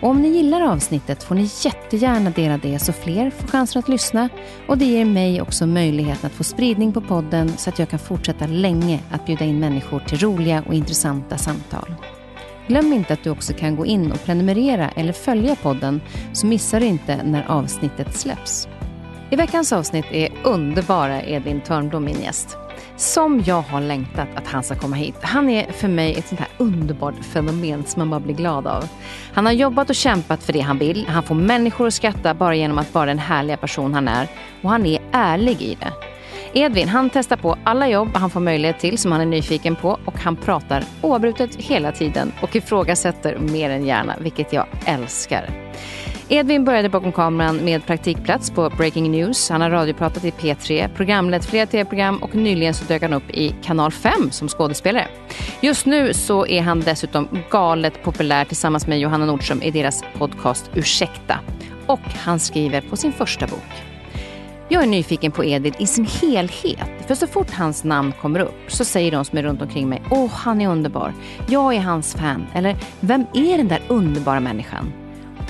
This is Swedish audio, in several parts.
Och om ni gillar avsnittet får ni jättegärna dela det så fler får chansen att lyssna och det ger mig också möjligheten att få spridning på podden så att jag kan fortsätta länge att bjuda in människor till roliga och intressanta samtal. Glöm inte att du också kan gå in och prenumerera eller följa podden så missar du inte när avsnittet släpps. I veckans avsnitt är underbara Edvin Törnblom min gäst som jag har längtat att han ska komma hit. Han är för mig ett sånt här underbart fenomen som man bara blir glad av. Han har jobbat och kämpat för det han vill. Han får människor att skratta bara genom att vara den härliga person han är. Och han är ärlig i det. Edvin han testar på alla jobb han får möjlighet till som han är nyfiken på och han pratar oavbrutet hela tiden och ifrågasätter mer än gärna, vilket jag älskar. Edvin började bakom kameran med praktikplats på Breaking News. Han har radiopratat i P3, programlett flera tv-program och nyligen så dök han upp i Kanal 5 som skådespelare. Just nu så är han dessutom galet populär tillsammans med Johanna Nordström i deras podcast Ursäkta. Och han skriver på sin första bok. Jag är nyfiken på Edvin i sin helhet. För så fort hans namn kommer upp så säger de som är runt omkring mig, åh han är underbar, jag är hans fan. Eller, vem är den där underbara människan?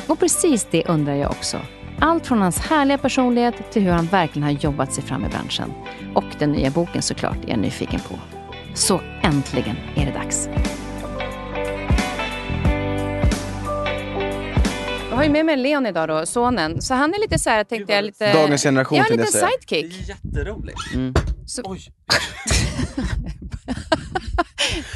Och precis det undrar jag också. Allt från hans härliga personlighet till hur han verkligen har jobbat sig fram i branschen. Och den nya boken såklart är jag nyfiken på. Så äntligen är det dags. Jag har ju med mig Leon idag då, sonen. Så han är lite så här, tänkte jag, lite... Dagens generation Ja, en tänkte liten jag säga. sidekick. Det är jätteroligt. Mm. Så- Oj,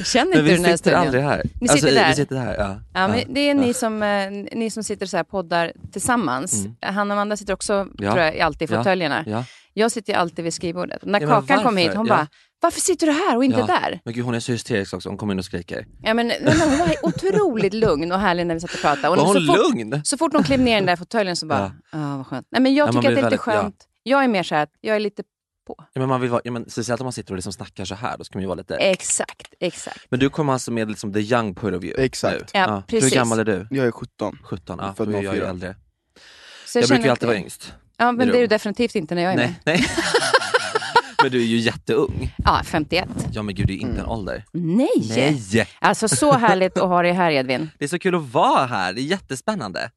Känner inte vi du den här sitter studion? aldrig här. Ni sitter alltså, där. Vi sitter här, ja. Ja, men det är ni som, eh, ni som sitter så här poddar tillsammans. Mm. Han och Amanda sitter också Ja. tror jag, alltid i fåtöljerna. ja. Jag sitter ju alltid vid skrivbordet. När Kakan kom hit, hon bara, varför sitter du här och inte Ja. där? Men gud, hon är så hysterisk också. Hon kommer in och skriker. Ja, men, nej, men hon var otroligt lugn och härlig när vi satt och pratade. Och Var hon så, fort, lugn? så fort hon klev ner i den där fåtöljen så bara, ja. vad skönt. Nej, men jag Ja, tycker att det är lite väldigt- ja. skönt. Jag är mer så här jag är lite på. Ja, men man vill vara, ja, men, speciellt om man sitter och liksom snackar så här, då ska man ju vara lite... Exakt, exakt. Men du kommer alltså med liksom the young point of view Exakt. nu. Ja, precis. Hur gammal är du? Jag är 17. 17? Ja, Född då är jag ju 04. äldre. Så Jag, känner brukar ju alltid vara yngst. Ja, men det är du definitivt inte när jag är med. Nej, nej. men du är ju jätteung. Ja, 51. Ja men gud, det är inte en ålder. Nej! Nej! Alltså så härligt att ha dig här Edvin. Det är så kul att vara här, det är jättespännande.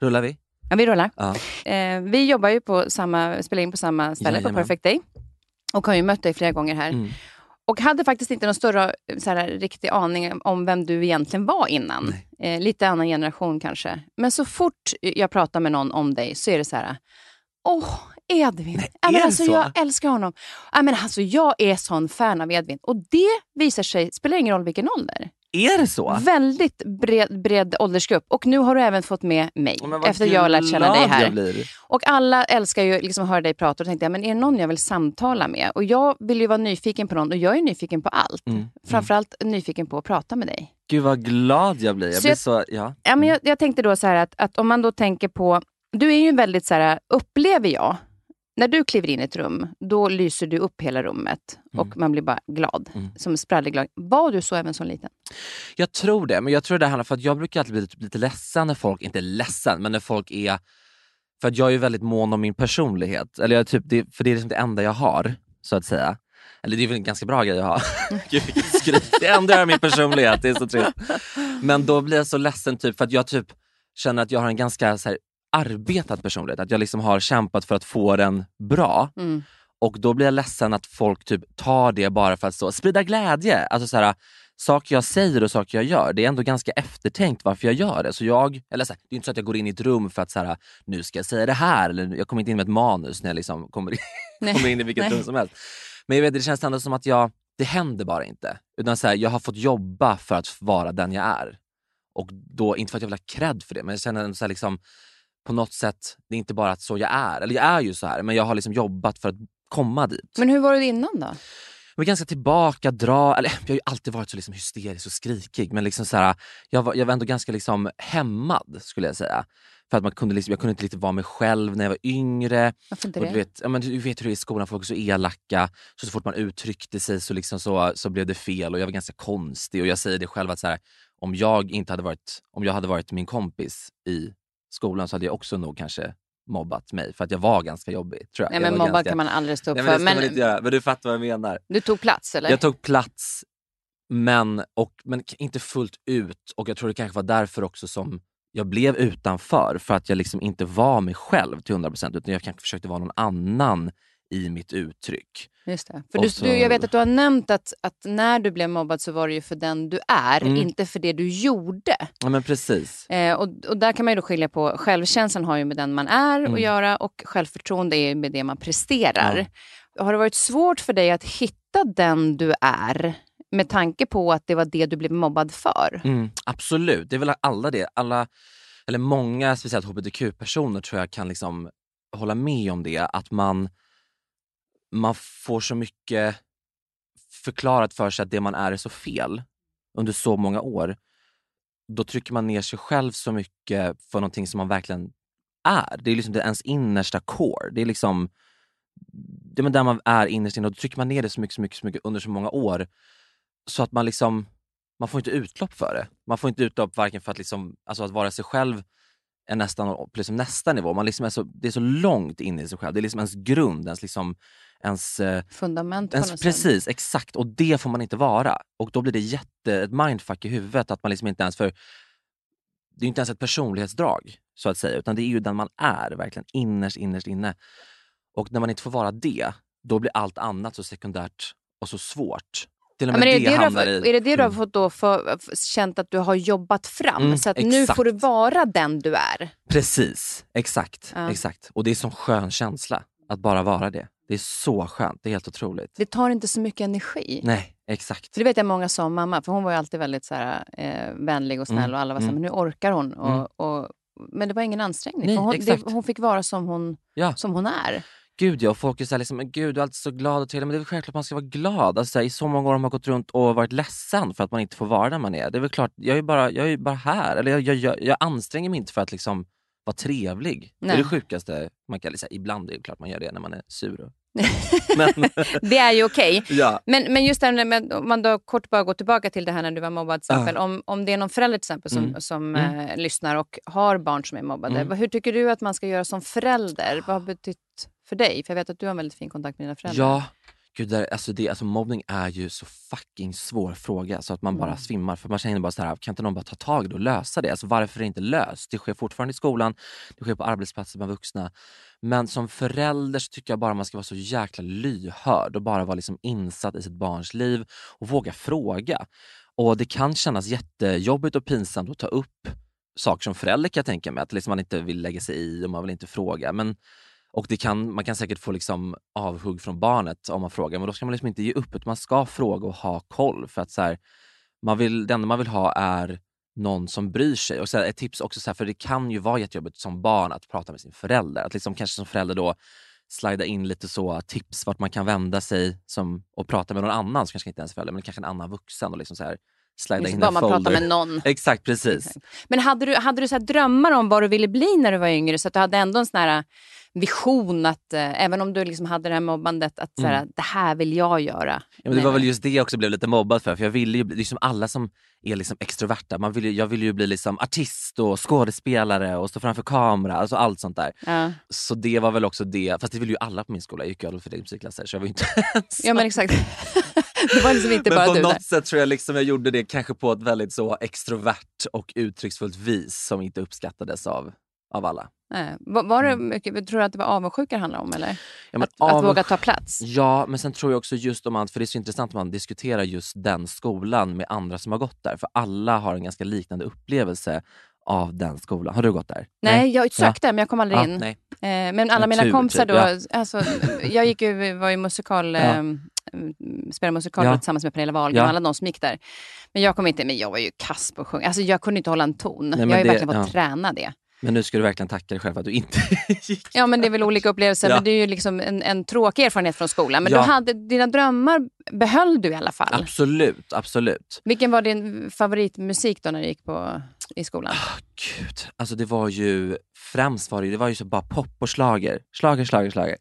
Rullar vi? Ja, vi rullar. Ja. Eh, vi jobbar ju på samma, spelar in på samma ställe på Jajamän. Perfect Day. Och har ju mött dig flera gånger här. Mm. Och hade faktiskt inte någon större så här, riktig aning om vem du egentligen var innan. Eh, lite annan generation kanske. Men så fort jag pratar med någon om dig så är det så här, åh, Edvin. Nej, ja, men alltså, så? Jag älskar honom. Ja, men alltså, jag är sån fan av Edvin. Och det visar sig, spelar ingen roll vilken ålder. Är det så? Väldigt bred, bred åldersgrupp. Och nu har du även fått med mig. Efter jag har lärt känna dig här. Och alla älskar ju liksom att höra dig prata och tänkte jag, men är det någon jag vill samtala med? Och jag vill ju vara nyfiken på någon och jag är nyfiken på allt. Mm. Framförallt nyfiken på att prata med dig. Gud vad glad jag blir. Jag Så blir jag- så, ja. Ja, men jag, jag tänkte då så här att, att om man då tänker på, du är ju väldigt så här, upplever jag, när du kliver in i ett rum, då lyser du upp hela rummet och Mm. man blir bara glad. Mm. Som spralleglad. Var du så även som liten? Jag tror det, men jag tror det handlar för att jag brukar alltid bli lite, lite ledsen när folk, inte ledsen, men när folk är För att jag är väldigt mån om min personlighet. Eller jag, typ, det, för det är liksom det enda jag har, så att säga. Eller det är väl en ganska bra grej att ha. Gud vilket skryt. Det enda jag har är min personlighet, det är så trevligt. Men då blir jag så ledsen typ för att jag typ känner att jag har en ganska så här, arbetad personlighet. Att jag liksom har kämpat för att få den bra. Mm. Och då blir jag ledsen att folk typ tar det bara för att så, sprida glädje. Alltså så här, saker jag säger och saker jag gör, det är ändå ganska eftertänkt varför jag gör det. Så jag, eller så här, det är inte så att jag går in i ett rum för att så här, nu ska jag säga det här. Eller jag kommer inte in med ett manus när jag liksom kommer, in, kommer in i vilket Nej. rum som helst. Men jag vet, det känns ändå som att jag, det händer bara inte. Utan så här, jag har fått jobba för att vara den jag är. Och då, inte för att jag vill ha cred för det, men jag känner ändå så liksom, på något sätt, det är inte bara att så jag är. Eller jag är ju så här, men jag har liksom jobbat för att komma dit. Men hur var det innan då? Jag var ganska tillbaka, dra, eller jag har ju alltid varit så liksom hysterisk och skrikig men liksom så här, jag, var, jag var ändå ganska liksom hämmad skulle jag säga. För att man kunde liksom, jag kunde inte riktigt vara mig själv när jag var yngre. Varför inte Och du, vet, ja, men du vet hur det är i skolan, folk är så elaka. Så, så fort man uttryckte sig så, liksom så, så blev det fel och jag var ganska konstig. Och jag säger det själv att så här, om, jag inte hade varit, om jag hade varit min kompis i skolan så hade jag också nog kanske mobbat mig för att jag var ganska jobbig. Tror jag. Nej, jag men var mobbad ganska, kan man aldrig stå upp Nej, men för. ska man Men inte göra. Men du fattar vad jag menar. du tog plats eller? Jag tog plats, men, och, men inte fullt ut. Och jag tror det kanske var därför också som jag blev utanför. För att jag liksom inte var mig själv till 100% utan jag kanske försökte vara någon annan i mitt uttryck. Just det. För du, så- du, jag vet att du har nämnt att, att när du blev mobbad så var det ju för den du är, Mm. inte för det du gjorde. Ja men precis. Eh, och, och där kan man ju då skilja på, självkänslan har ju med den man är Mm. att göra och självförtroende är ju med det man presterar. Har det varit svårt för dig att hitta den du är med tanke på att det var det du blev mobbad för? Mm, absolut, det är väl alla det. Alla, eller många, speciellt hbtq-personer tror jag kan liksom hålla med om det. Att man, man får så mycket förklarat för sig att det man är är så fel under så många år. Då trycker man ner sig själv så mycket för någonting som man verkligen är. Det är liksom det ens innersta core. Det är liksom det är där man är innerst inne och då trycker man ner det så mycket, så mycket, så mycket under så många år. Så att man liksom man får inte utlopp för det. Man får inte utlopp varken för att, liksom, alltså att vara sig själv är nästan på liksom nästa nivå. Man liksom är så, det är så långt in i sig själv. Det är liksom ens grund, ens, liksom, ens, eh, Fundament ens något sätt. Precis, exakt. Och det får man inte vara. Och då blir det jätte, ett mindfuck i huvudet. att man liksom inte ens för Det är inte ens ett personlighetsdrag så att säga, utan det är ju den man är verkligen innerst, innerst inne. Och när man inte får vara det, då blir allt annat så sekundärt och så svårt. Till och Ja, med men är, det, det hamnar har, i... är det det du har Mm. fått då för, känt att du har jobbat fram? Mm, så att nu exakt. får du vara den du är? Precis, exakt, Ja. exakt. Och det är en sån skön känsla att bara vara det. Det är så skönt, det är helt otroligt. Det tar inte så mycket energi. Nej, exakt. För det vet jag många sa om mamma, för hon var alltid väldigt så här, eh, vänlig och snäll Mm, och alla var så här, mm. men nu orkar hon. Och, Mm. och, men det var ingen ansträngning. Nej, hon, det, hon fick vara som hon, Ja. som hon är. Gud ja, och folk är såhär liksom, men gud du är alltid så glad och trevlig. Men det är väl självklart man ska vara glad. Alltså, så här, I så många år har man gått runt och varit ledsen för att man inte får vara där man är. Det är väl klart, jag är bara, jag är bara här. Eller jag, jag, jag, jag anstränger mig inte för att liksom vara trevlig. Det Nej. är det sjukaste man kan säga. Ibland är det klart man gör det när man är sur. Och... men, Det är ju okej. ja. Men, men just det här med, om man då kort bara går tillbaka till det här när du var mobbad. Till exempel, om, om det är någon förälder till exempel som, Mm. som Mm. Eh, lyssnar och har barn som är mobbade. Mm. Hur tycker du att man ska göra som förälder? Vad har betytt för dig? För jag vet att du har en väldigt fin kontakt med dina föräldrar. Ja, gud, där, alltså det, alltså mobbning är ju så fucking svår fråga så att man bara Mm. svimmar. För man känner bara så här, kan inte någon bara ta tag i det och lösa det? Alltså varför är det inte löst? Det sker fortfarande i skolan, det sker på arbetsplatser med vuxna. Men som förälder så tycker jag bara man ska vara så jäkla lyhörd och bara vara liksom insatt i sitt barns liv och våga fråga. Och det kan kännas jättejobbigt och pinsamt att ta upp saker som förälder kan jag tänka mig, att liksom man inte vill lägga sig i och man vill inte fråga. Men och det kan, man kan säkert få liksom avhugg från barnet om man frågar, men då ska man liksom inte ge upp. Utan man ska fråga och ha koll. För att så här, man vill, det enda man vill ha är någon som bryr sig. Och så här, ett tips också, så här, för det kan ju vara jättejobbigt som barn att prata med sin förälder. Att liksom kanske som förälder då slida in lite så tips vart man kan vända sig som, och prata med någon annan som kanske inte ens är förälder, men kanske en annan vuxen. Och liksom så här, slida in en man folder. pratar med någon. Exakt, precis. Exakt. Men hade du, hade du så drömmar om vad du ville bli när du var yngre? Så att du hade ändå en sån här... vision att, eh, även om du liksom hade det här mobbandet, att så här, Mm. det här vill jag göra? Ja, men det var väl just det jag också blev lite mobbad för. För jag ville ju, bli- liksom alla som är liksom extroverta, man vill ju, jag ville ju bli liksom artist och skådespelare och stå framför kamera, alltså allt sånt där. Ja. Så det var väl också det, fast det ville ju alla på min skola, jag gick ju Adolf Fredrik musikklasser så jag var ju inte ensam. ja, men exakt. det var liksom inte Men bara på du något där. sätt tror jag liksom jag gjorde det kanske på ett väldigt så extrovert och uttrycksfullt vis som inte uppskattades av, av alla. Nej. Var, var det Mm. mycket, tror du att det var avundsjuka det handlade om? Eller? Ja, Att, att avundsj- våga ta plats? Ja, men sen tror jag också just om man, för det är så intressant om man diskuterar just den skolan med andra som har gått där. För alla har en ganska liknande upplevelse av den skolan. Har du gått där? Nej, jag sökte men jag kom aldrig Ja, in. nej. Eh, men alla mina tur, kompisar typ, då, ja. alltså, jag gick ju, var ju musikal, Ja. eh, spelade musikal Ja. tillsammans med Pernilla Wahlgren, Ja. alla de som gick där. Men jag kom inte, men jag var ju kass på att sjunga. Alltså jag kunde inte hålla en ton. men jag har ju det- verkligen fått ja. träna det. Men nu ska du verkligen tacka dig själv för att du inte gick. Ja men det är väl olika upplevelser, Ja. men det är ju liksom en, en tråkig erfarenhet från skolan. Men Ja. du hade, dina drömmar behöll du i alla fall. Absolut, absolut. Vilken var din favoritmusik då när du gick på, i skolan? Gud, alltså det var ju främst var det, det var ju så bara pop och slager. Slager, slager, slager.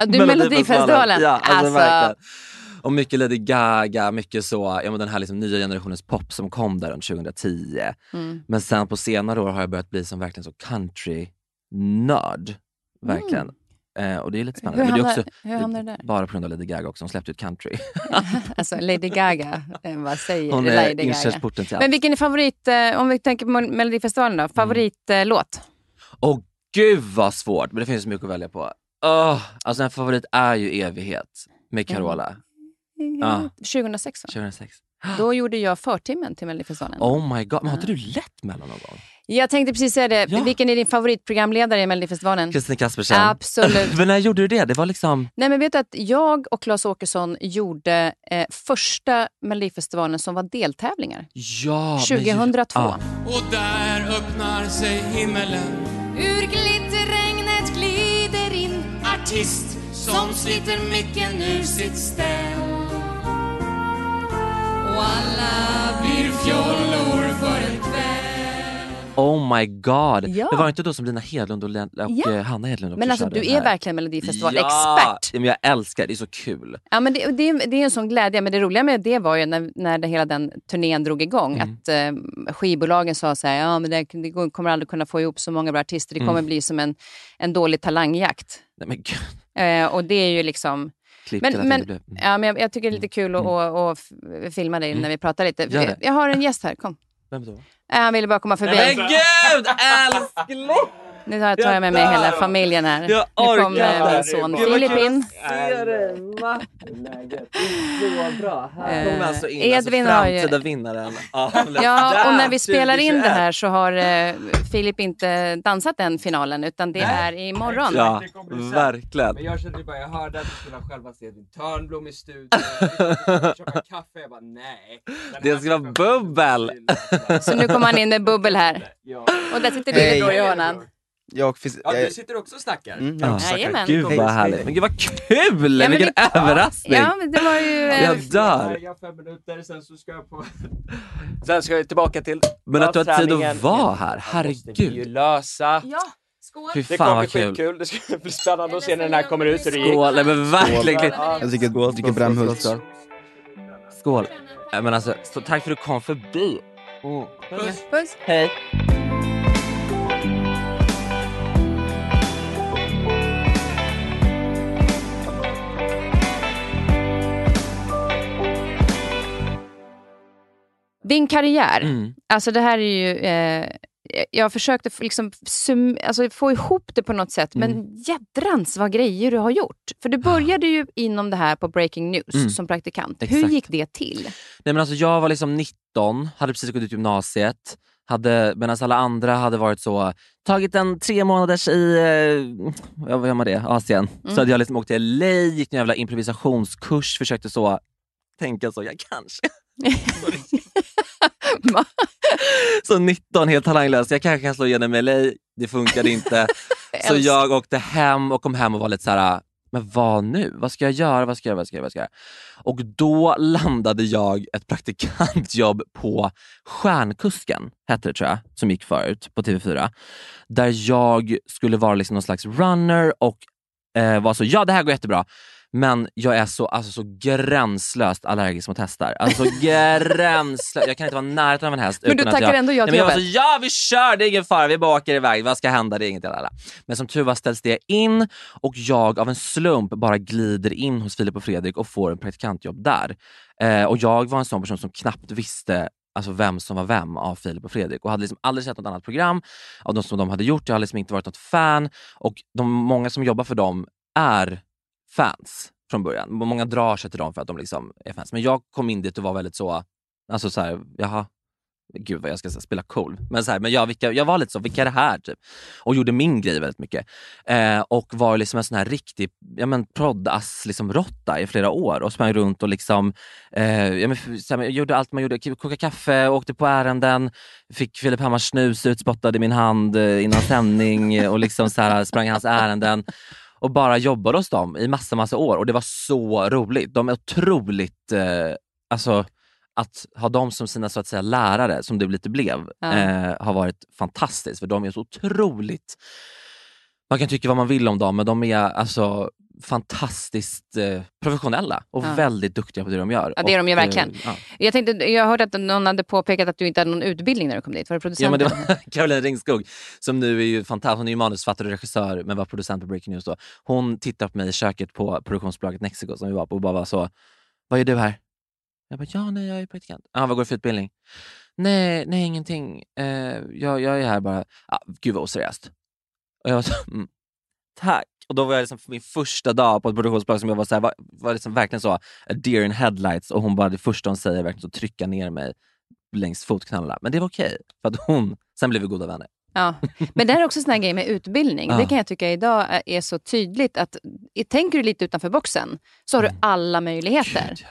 Ja, du Melodifestivalen. Ja, alltså, Alltså. Och mycket Lady Gaga, mycket så, ja men den här liksom nya generationens pop som kom där runt 2010. mm. Men sen på senare år har jag börjat bli som verkligen så country-nörd. Verkligen. Eh, och det är lite Hur spännande. Är hamnar, också hur hamnar det där? bara på grund av Lady Gaga också, hon släppte ut country. Alltså Lady Gaga, eh, vad säger Hon Lady är Gaga? inkörsporten till allt. Men vilken är favorit, eh, om vi tänker på Melodifestivalen Mm. då, favoritlåt? Åh gud vad svårt, men det finns så mycket att välja på. Oh, alltså en favorit är ju Evighet med Carola, Ja. 2006 va? 2006. Då gjorde jag förtimmen till Melodifestivalen. Oh my god, men har inte du lett mellan någon gång? Jag tänkte precis säga det, Ja. vilken är din favoritprogramledare i Melodifestivalen? Kristin Kaspersen. Absolut. men när gjorde du det? Det var liksom... Nej men vet du att jag och Claes Åkesson gjorde eh, första Melodifestivalen som var deltävlingar. Ja, men ju- 2002. Ja. Och där öppnar sig himmelen Ur glitterregnet glider in Artist som sliter micken ur sitt ställ och alla Blir fjollor för en kväll Oh my god. Ja. Det var inte då som Lina Hedlund och, Len- och Ja. eh, Hanna Hedlund Men alltså du är verkligen Melodifestival-expert. Ja, men jag älskar det, det är så kul. Ja, men det, det, är- det är en sån glädje. Men det roliga med det var ju när, när det, hela den turnén drog igång. Mm. Att eh, skivbolagen sa så här, ja men det, det kommer aldrig kunna få ihop så många bra artister. Det kommer Mm. bli som en, en dålig talangjakt. Nej, men gud, Eh, och det är ju liksom... Men- men- blev... Mm. Ja, men jag, jag tycker det är lite kul att att- att f- filma dig Mm. när vi pratar lite. Det. Jag har en gäst här, kom. Vem då? Eh, Han ville bara komma förbi. Men gud älskling! Nu tar, tar jag med mig hela familjen här. Jag nu kom orkar eh, min son Filip in. Så bra. Här Eh, kommer alltså in Edvin alltså, har ju- framtida vinnaren. Ja, Ja, och när vi spelar in det 2021. här så har eh, Filip inte dansat den finalen utan det är imorgon. Ja, kommer verkligen. Men jag kände bara, jag hörde att du skulle ha själva Edvin Törnblom i studion. Köpa kaffe. Jag bara nej. Det ska vara bubbel. Så nu kommer han in med bubbel här. Och där sitter du då Johanan. Jag finns... Ja, du sitter också och snackar. Mm, Ja. jag också snackar. Jajamän. Gud vad hej, härligt. Men gud vad kul! Ja, men Vilken vi- överraskning! Ja, men det var ju... eh, Jag dör! Jag fem minuter, sen så ska jag på... Sen ska jag tillbaka till Men att du har tid att vara här, Det måste vi ju herregud. lösa. Ja, skål. Fy Det fan kommer vad bli kul. skitkul. Det ska bli spännande att se när den här kommer ut hur det gick. Skål, nej men verkligen. Jag tycker, tycker Brämhult ska... Skål. Men alltså, så tack för att du kom förbi. Mm. Puss. Puss. Hej. Din karriär, Mm. alltså det här är ju... Eh, jag försökte liksom sum, alltså få ihop det på något sätt, men Mm. jädrans vad grejer du har gjort. För du började ju inom det här på Breaking News Mm. som praktikant. Hur Exakt. gick det till? Nej, men alltså, jag var liksom 19, hade precis gått ut gymnasiet. Hade, medan alla andra hade varit så, tagit en tre månaders i, eh, vad gör man det, Asien. Mm. Så hade jag liksom åkt till LA, gick en jävla improvisationskurs, försökte så tänka så, jag kanske. Så 19, helt talanglös, jag kanske kan slå igenom LA, det funkade inte. så jag åkte hem och kom hem och var lite så här. men vad nu? Vad ska jag göra? Vad ska jag göra? Vad ska jag? Vad ska jag göra? Och då landade jag ett praktikantjobb på Stjärnkusken, hette det tror jag, som gick förut på TV4. Där jag skulle vara liksom någon slags runner och eh, var så, ja det här går jättebra. Men jag är så, alltså, så gränslöst allergisk mot hästar. Alltså gränslöst. Jag kan inte vara närheten av en häst. Men du tackar jag, ändå ja till jobbet? så, ja vi kör, det är ingen fara, vi bara åker iväg. Vad ska hända? Det är inget. Alla. Men som tur var ställs det in och jag av en slump bara glider in hos Filip och Fredrik och får en praktikantjobb där. Eh, och jag var en sån person som knappt visste alltså vem som var vem av Filip och Fredrik och hade liksom aldrig sett något annat program av de som de hade gjort. Jag har liksom inte varit något fan och de många som jobbar för dem är fans från början. Många drar sig till dem för att de liksom är fans. Men jag kom in dit och var väldigt så, alltså så här, jaha, gud vad jag ska säga, spela cool. Men, så här, men jag, vilka, jag var lite så, vilka är det här? Typ. Och gjorde min grej väldigt mycket. Eh, och var liksom en sån här riktig ja, men, proddass liksom, råtta i flera år och sprang runt och liksom, eh, ja, men, så här, gjorde allt man gjorde. Koka kaffe, åkte på ärenden, fick Filip Hammars snus utspottad i min hand eh, innan sändning och liksom, så här, sprang hans ärenden och bara jobbade hos dem i massa, massa år och det var så roligt. De är otroligt, eh, alltså att ha dem som sina så att säga lärare, som det lite blev, Ja. eh, har varit fantastiskt för de är så otroligt man kan tycka vad man vill om dem, men de är alltså fantastiskt eh, professionella och Ja. väldigt duktiga på det de gör. Ja, det är de ju Och, eh, verkligen. ja. Jag, tänkte, jag hörde att någon hade påpekat att du inte hade någon utbildning när du kom dit. Var det producenten? Ja, men det var Caroline Ringskog som nu är ju fantastisk. Hon är ju manusförfattare och regissör men var producent på Breaking News. Då. Hon tittade på mig i köket på produktionsbolaget Mexico som vi var på och bara var så, vad gör du här? Jag bara, ja nej jag är praktikant. Ja, vad går du för utbildning? Nej, nej ingenting. Eh, jag, jag är här bara, ah, gud vad oseriöst. Och jag var så, mm, tack. Och då var jag liksom min första dag på ett produktionsbolag som jag var, så här, var, var liksom verkligen så, a deer in headlights och hon bara, det första hon säger verkligen så trycka ner mig längs fotknölarna. Men det var okej, för att hon, sen blev vi goda vänner. Ja. Men det här är också en sån här grej med utbildning. Ja. Det kan jag tycka idag är- så tydligt att tänker du lite utanför boxen så har du alla möjligheter. Gud, ja.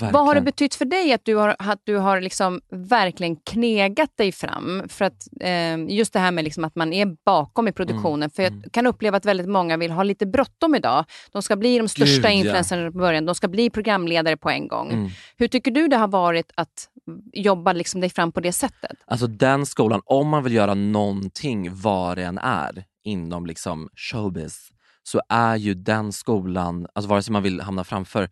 Vad har det Verkligen. betytt för dig att du har, att du har liksom verkligen knegat dig fram? För att, eh, just det här med liksom att man är bakom i produktionen. För jag mm. kan uppleva att väldigt många vill ha lite bråttom idag. De ska bli de största Gud, ja. influencerna på början. De ska bli programledare på en gång. Mm. Hur tycker du det har varit att jobba liksom dig fram på det sättet? Alltså den skolan, om man vill göra någonting vad det än är inom liksom showbiz, så är ju den skolan, alltså vare sig man vill hamna framför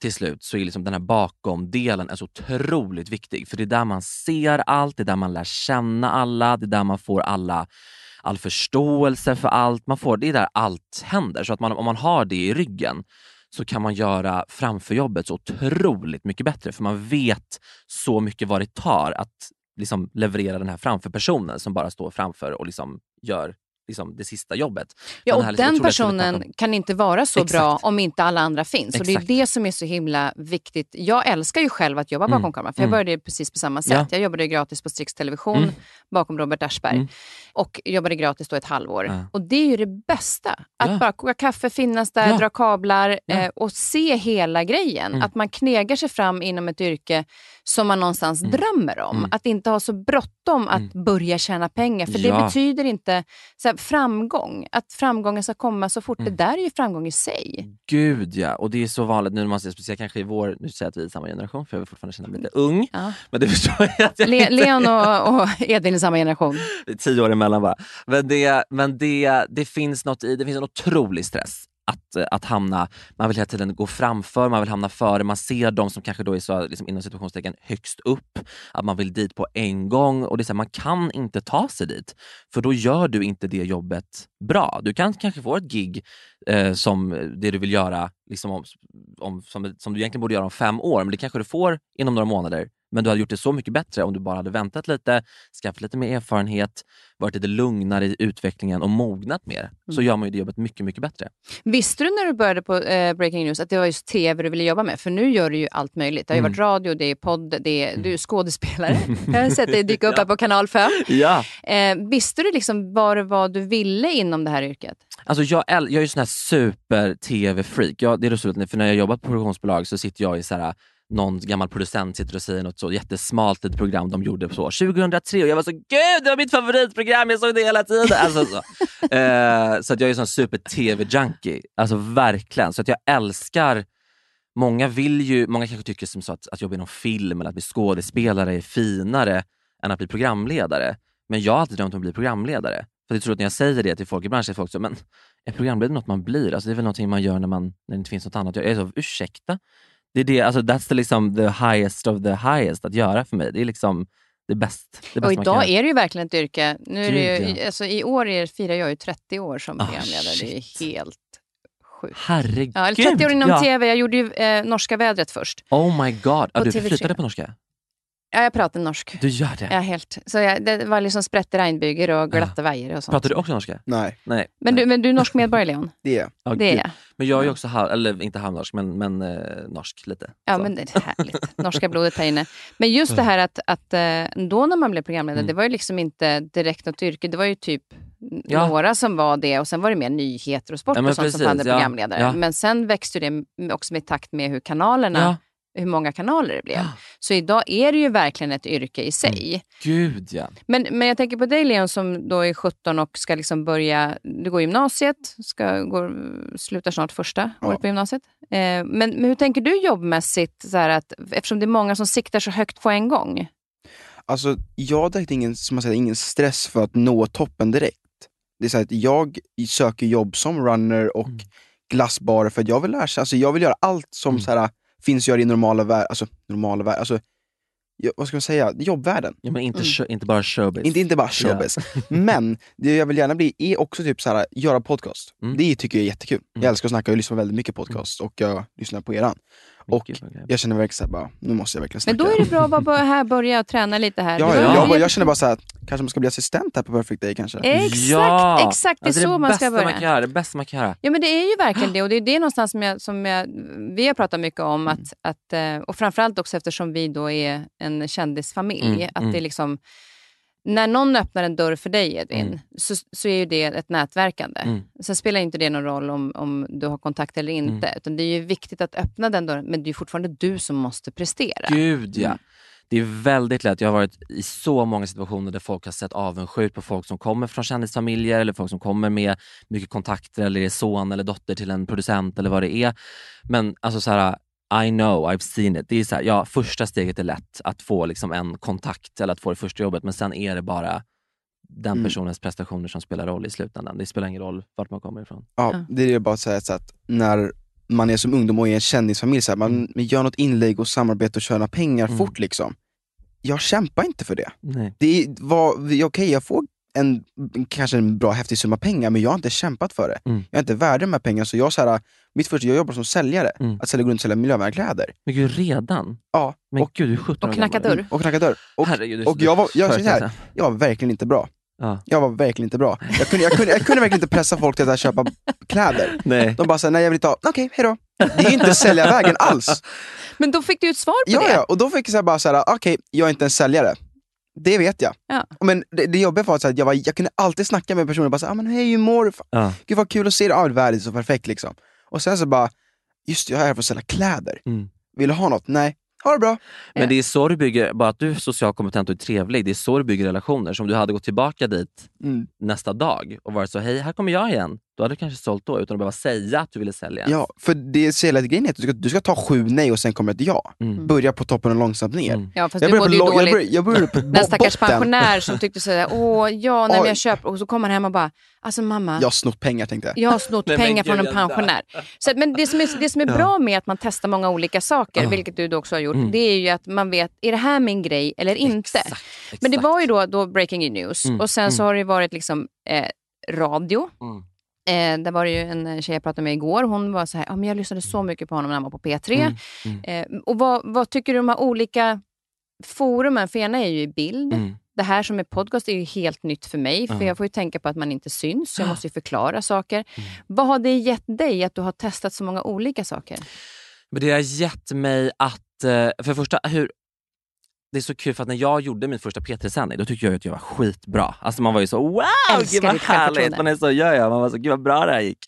till slut, så är liksom den här bakomdelen är så otroligt viktig. För det är där man ser allt, det är där man lär känna alla, det är där man får alla all förståelse för allt. Man får, det är där allt händer. Så att man, om man har det i ryggen så kan man göra framförjobbet så otroligt mycket bättre. För man vet så mycket vad det tar att liksom leverera den här framför personen som bara står framför och liksom gör liksom det sista jobbet. Ja, Den och liksom den personen kan inte vara så Exakt. bra om inte alla andra finns. Och Det är Exakt. det som är så himla viktigt. Jag älskar ju själv att jobba bakom Mm. kameran, för jag Mm. började precis på samma sätt. Ja. Jag jobbade gratis på Strix Television Mm. bakom Robert Aschberg Mm. och jobbade gratis då ett halvår. Ja. Och det är ju det bästa. Att Ja. bara koka kaffe, finnas där, dra kablar eh, och se hela grejen. Mm. Att man knegar sig fram inom ett yrke som man någonstans Mm. drömmer om. Mm. Att inte ha så bråttom att Mm. börja tjäna pengar. För det betyder inte så här, framgång. Att framgången ska komma så fort. Mm. Det där är ju framgång i sig. Gud ja, och det är så vanligt nu när man ser, speciellt kanske i vår, nu säger jag att vi är samma generation för jag vill fortfarande känna mig lite ung. Ja. Men det förstår jag att jag Le- inte Leon och, och Edvin är samma generation. Det är tio år emellan bara. Men, det, men det, det finns något i, det finns en otrolig stress att, eh, att hamna, man vill hela tiden gå framför, man vill hamna före, man ser de som kanske då är så, liksom, inom situationstecken högst upp, att man vill dit på en gång och det är så här, man kan inte ta sig dit för då gör du inte det jobbet bra. Du kan kanske få ett gig eh, som det du vill göra, liksom om, om, som, som du egentligen borde göra om fem år, men det kanske du får inom några månader. Men du hade gjort det så mycket bättre om du bara hade väntat lite, skaffat lite mer erfarenhet, varit lite lugnare i utvecklingen och mognat mer. Så Mm. gör man ju det jobbet mycket, mycket bättre. Visste du när du började på eh, Breaking News att det var just tv du ville jobba med? För nu gör du ju allt möjligt. Det har ju Mm. varit radio, det är podd, det är, du är skådespelare. Jag har sett dig dyka upp här på kanal 5. Ja. Eh, visste du liksom vad det var du ville inom det här yrket? Alltså jag, jag är ju sån här super-tv-freak. Jag, det är roligt, för när jag jobbar på produktionsbolag så sitter jag i så här, någon gammal producent sitter och säger något så jättesmalt litet program de gjorde så 2003 och jag var så gud det var mitt favoritprogram, jag såg det hela tiden. Alltså, så. Eh, så att jag är sån super tv-junkie, alltså verkligen. Så att jag älskar Många vill ju, många kanske tycker som så att, att jobba inom film eller att bli skådespelare är finare än att bli programledare. Men jag har alltid drömt om att bli programledare. För jag tror att när jag säger det till folk i branschen, folk så, men är programledare något man blir? Alltså det är väl någonting man gör när, man, när det inte finns något annat. Jag är så, ursäkta? Det är det, alltså that's the, liksom, the highest of the highest att göra för mig. Det är liksom det bästa, det bästa Och man idag kan är det ju verkligen ett yrke. Nu är det ju, alltså, I år är, firar jag ju 30 år som Ah, programledare. det är helt sjukt. Herregud! Ja, eller 30 år inom ja. tv. Jag gjorde ju eh, norska vädret först. Oh my god! På du TV3. flyttade på norska? Ja, jag pratar norsk. Du gör det? Ja, helt. Så jag, det var liksom sprätte regnbyger och glatta vajer och sånt. Pratar du också norska? Nej, Nej. Men du, men du är norsk medborgare, Leon? det är Ja, Det är jag. Men jag är ju också, halv, eller inte halvnorsk, men, men eh, norsk lite. Ja, Så. men det är härligt. Norska blodet här inne. Men just det här att, att eh, då när man blev programledare, Mm. det var ju liksom inte direkt något yrke. Det var ju typ Ja. några som var det och sen var det mer nyheter och sport Ja, och sånt som precis, hade ja. programledare. Ja. Men sen växte det också med takt med hur kanalerna, Ja, hur många kanaler det blev. Så idag är det ju verkligen ett yrke i sig. gud ja. Men, men jag tänker på dig Leon som då är 17 och ska liksom börja, du går gymnasiet, ska, går, slutar snart första Ja. året på gymnasiet. Eh, men, men hur tänker du jobbmässigt, så att, eftersom det är många som siktar så högt på en gång? Alltså, jag har ingen, som man säger, ingen stress för att nå toppen direkt. Det är så att jag söker jobb som runner och Mm. glassbarer för att jag vill lära sig, alltså jag vill göra allt som Mm. så här, finns göra i normala världen, alltså normala världen, alltså, vad ska man säga, jobbvärlden. ja men inte, Mm. show, inte bara showbiz. Inte, inte bara showbiz. Men det jag vill gärna bli är också typ så här, göra podcast. Mm. Det tycker jag är jättekul. Mm. Jag älskar att snacka, jag lyssnar väldigt mycket podcast och jag lyssnar på eran. Och jag känner verkligen såhär bara, nu måste jag verkligen snacka. Men då är det bra att bara här börja och träna lite här. Ja, ja, jag, bara, jag känner bara såhär, kanske man ska bli assistent här på Perfect Day kanske. Exakt, Ja! exakt. Det är Alltså, så det man ska börja. Man kan göra, det bästa man kan göra. Ja men det är ju verkligen det och det är det någonstans som, jag, som jag, vi har pratat mycket om att, att, eh, och framförallt också eftersom vi då är en kändisfamilj, Mm, att mm. det är liksom när någon öppnar en dörr för dig Edvin, Mm. så, så är ju det ett nätverkande. Mm. Sen spelar inte det någon roll om, om du har kontakt eller inte, Mm. utan det är ju viktigt att öppna den dörren, men det är ju fortfarande du som måste prestera. Gud ja. Mm. Det är väldigt lätt. Jag har varit i så många situationer där folk har sett avundsjukt på folk som kommer från kändisfamiljer eller folk som kommer med mycket kontakter eller är son eller dotter till en producent eller vad det är. Men alltså så här, I know, I've seen it. Det är så här, ja, första steget är lätt att få liksom en kontakt eller att få det första jobbet men sen är det bara den Mm. personens prestationer som spelar roll i slutändan. Det spelar ingen roll vart man kommer ifrån. Ja, det är bara att säga så att när man är som ungdom och är en kändisfamilj, så här, man, Mm. man gör något inlägg och samarbete och tjänar pengar Mm. fort liksom. Jag kämpar inte för det. Nej. det var, okej, jag får en, kanske en bra häftig summa pengar, men jag har inte kämpat för det. Mm. Jag är inte värd de här pengarna, så jag, så här, mitt första, jag jobbar som säljare, Mm. att sälja, runt och sälja miljövänliga kläder. Men gud, redan? Ja, Men och, gud, du är 17 Och knacka dörr. och knacka dörr. Och, Herregud, och så- jag var- jag så här, kassa. jag var verkligen inte bra. Ja. Jag var verkligen inte bra. Jag kunde, jag kunde, jag kunde verkligen inte pressa folk till att köpa kläder. Nej. De bara såhär, nej jag vill inte ha, okej hejdå. Det är ju inte säljarvägen alls. Men då fick du ett svar på Ja, det. ja, och då fick jag så bara okej jag är inte en säljare. Det vet jag. Ja. Men det, det jobbiga var att jag, var, jag kunde alltid snacka med personer och bara ah, men hej hur mår du? Ja. Gud vad kul att se dig, ah, världen är så perfekt liksom. Och sen så bara, just det, jag är här för att sälja kläder. Mm. Vill du ha något? Nej. Ha det bra. Men Ja. det är så du bygger, bara att du är socialt kompetent och är trevlig, det är så du bygger relationer. Så om du hade gått tillbaka dit Mm. nästa dag och varit så, hej här kommer jag igen. Då hade du kanske sålt då utan att behöva säga att du ville sälja. Ja, för det är så hela grejen är att du ska, du ska ta sju nej och sen kommer ett ja. Mm. Börja på toppen och långsamt ner. Mm. Ja, fast Jag du mådde på, ju lång- jag dåligt. började, jag började på Den stackars botten. pensionär som tyckte sådär, åh ja, nej, men jag köper, och så kommer han hem och bara, alltså mamma, Jag har snott pengar tänkte jag. jag har snott Nej, pengar från en pensionär. Så, att- men det som är, det som är Ja. bra med att man testar många olika saker, Ja. vilket du då också har gjort, Mm. det är ju att man vet, är det här min grej eller inte? Exakt, exakt. Men det var ju då, då breaking news Mm, och sen så mm. har det varit liksom eh, radio. Mm. Eh, där var det ju en tjej jag pratade med igår, hon var så här, ah, men jag lyssnade så mycket på honom när han var på P3. Mm, mm. Eh, och vad, vad tycker du om de här olika forumen? För ena är ju i bild. Mm. Det här som är podcast är ju helt nytt för mig, för Ja. jag får ju tänka på att man inte syns, så jag måste ju förklara saker. Mm. Vad har det gett dig att du har testat så många olika saker? Men det har gett mig att, eh, för det första, hur, det är så kul för att när jag gjorde min första P3-sändning, då tyckte jag att jag var skitbra. Alltså man var ju så wow, Älskar gud vad härligt! Man är så, ja, ja, man var så, gud vad bra det här gick.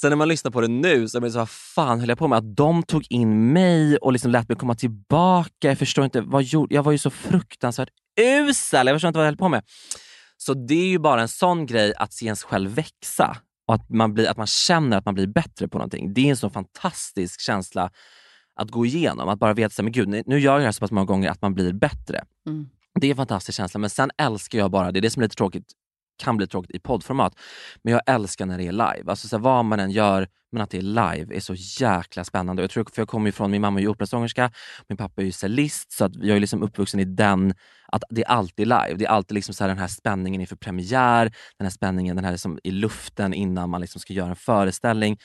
Sen när man lyssnar på det nu så är det så vad fan höll jag på med? Att de tog in mig och liksom lät mig komma tillbaka. Jag förstår inte, vad gjorde, jag var ju så fruktansvärt usel. Jag förstår inte vad jag höll på med. Så det är ju bara en sån grej att se ens själv växa och att man, blir, att man känner att man blir bättre på någonting. Det är en så fantastisk känsla att gå igenom. Att bara veta att nu gör jag det här så pass många gånger att man blir bättre. Mm. Det är en fantastisk känsla. Men sen älskar jag bara, det är det som är lite tråkigt, kan bli tråkigt i poddformat, men jag älskar när det är live. Alltså så här, vad man än gör, men att det är live är så jäkla spännande. Jag tror, för jag kommer ju från, min mamma är ju operasångerska, min pappa är ju cellist, så att jag är liksom uppvuxen i den, att det är alltid live. Det är alltid liksom så här, den här spänningen inför premiär, den här spänningen den här liksom i luften innan man liksom ska göra en föreställning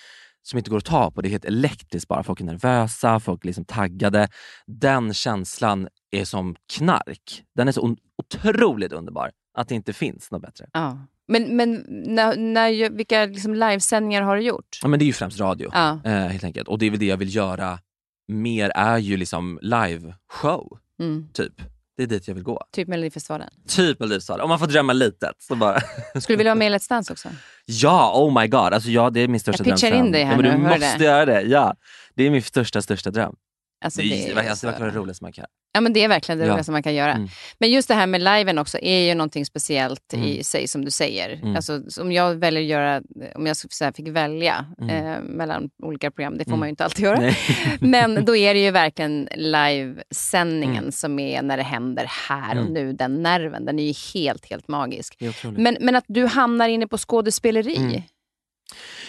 som inte går att ta på. Det är helt elektriskt bara. Folk är nervösa, folk är liksom taggade. Den känslan är som knark. Den är så otroligt underbar att det inte finns något bättre. Ja. Men, men när, när, vilka liksom livesändningar har du gjort? Ja, men det är ju främst radio, Ja. eh, helt enkelt. Och det är väl det jag vill göra mer, är ju liksom live-show, Mm. typ. Det är dit jag vill gå. Typ Melodifestivalen. Typ Melodifestivalen. Om man får drömma litet. Så bara. Skulle du vilja vara med i Let's Dance också? ja, oh my god. Alltså, ja, det är min största Jag pitchar dröm. in dig här ja, men nu, Du måste det? göra det. Ja. Det är min största, största dröm. Alltså, det, är, är det, alltså, så- det verkar det roligaste man kan. Ja, men det är verkligen det Ja. roligaste man kan göra. Mm. Men just det här med liven också är ju någonting speciellt Mm. i sig som du säger. Mm. Alltså, om jag väljer att göra, om jag så här, fick välja Mm. eh, mellan olika program, det får Mm. man ju inte alltid göra. Men då är det ju verkligen livesändningen Mm. som är när det händer här och nu. Den nerven, den är ju helt, helt magisk. Det. Men, men att du hamnar inne på skådespeleri.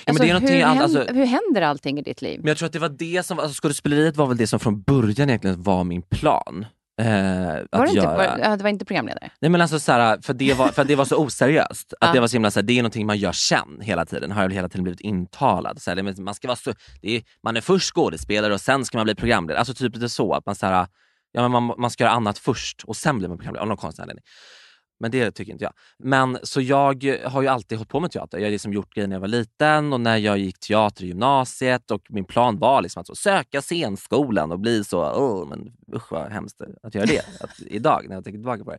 Ja, Alltså, det någonting hur, händer, alltså- hur händer allting i ditt liv? Men jag tror att det var det som, alltså skådespeleriet var väl det som från början egentligen var min plan. Eh, att Var det, inte, göra. var, ja, det var inte programledare? Nej men alltså så här, för, det var, för att det var så oseriöst. Att Ja. det var så himla så här, det är någonting man gör sen hela tiden. Har jag hela tiden blivit intalad. Så här, det- men man, ska vara så, det är, man är först skådespelare och sen ska man bli programledare. Alltså typ lite så. Att man, så här, ja, men man, man ska göra annat först och sen blir man programledare av någon konstig anledning. Men det tycker inte jag. Men så jag har ju alltid hållit på med teater. Jag har liksom gjort grejer när jag var liten och när jag gick teater i gymnasiet och min plan var liksom att så, söka scenskolan och bli så, oh, men usch vad hemskt att göra det att, idag när jag tänker tillbaka på det.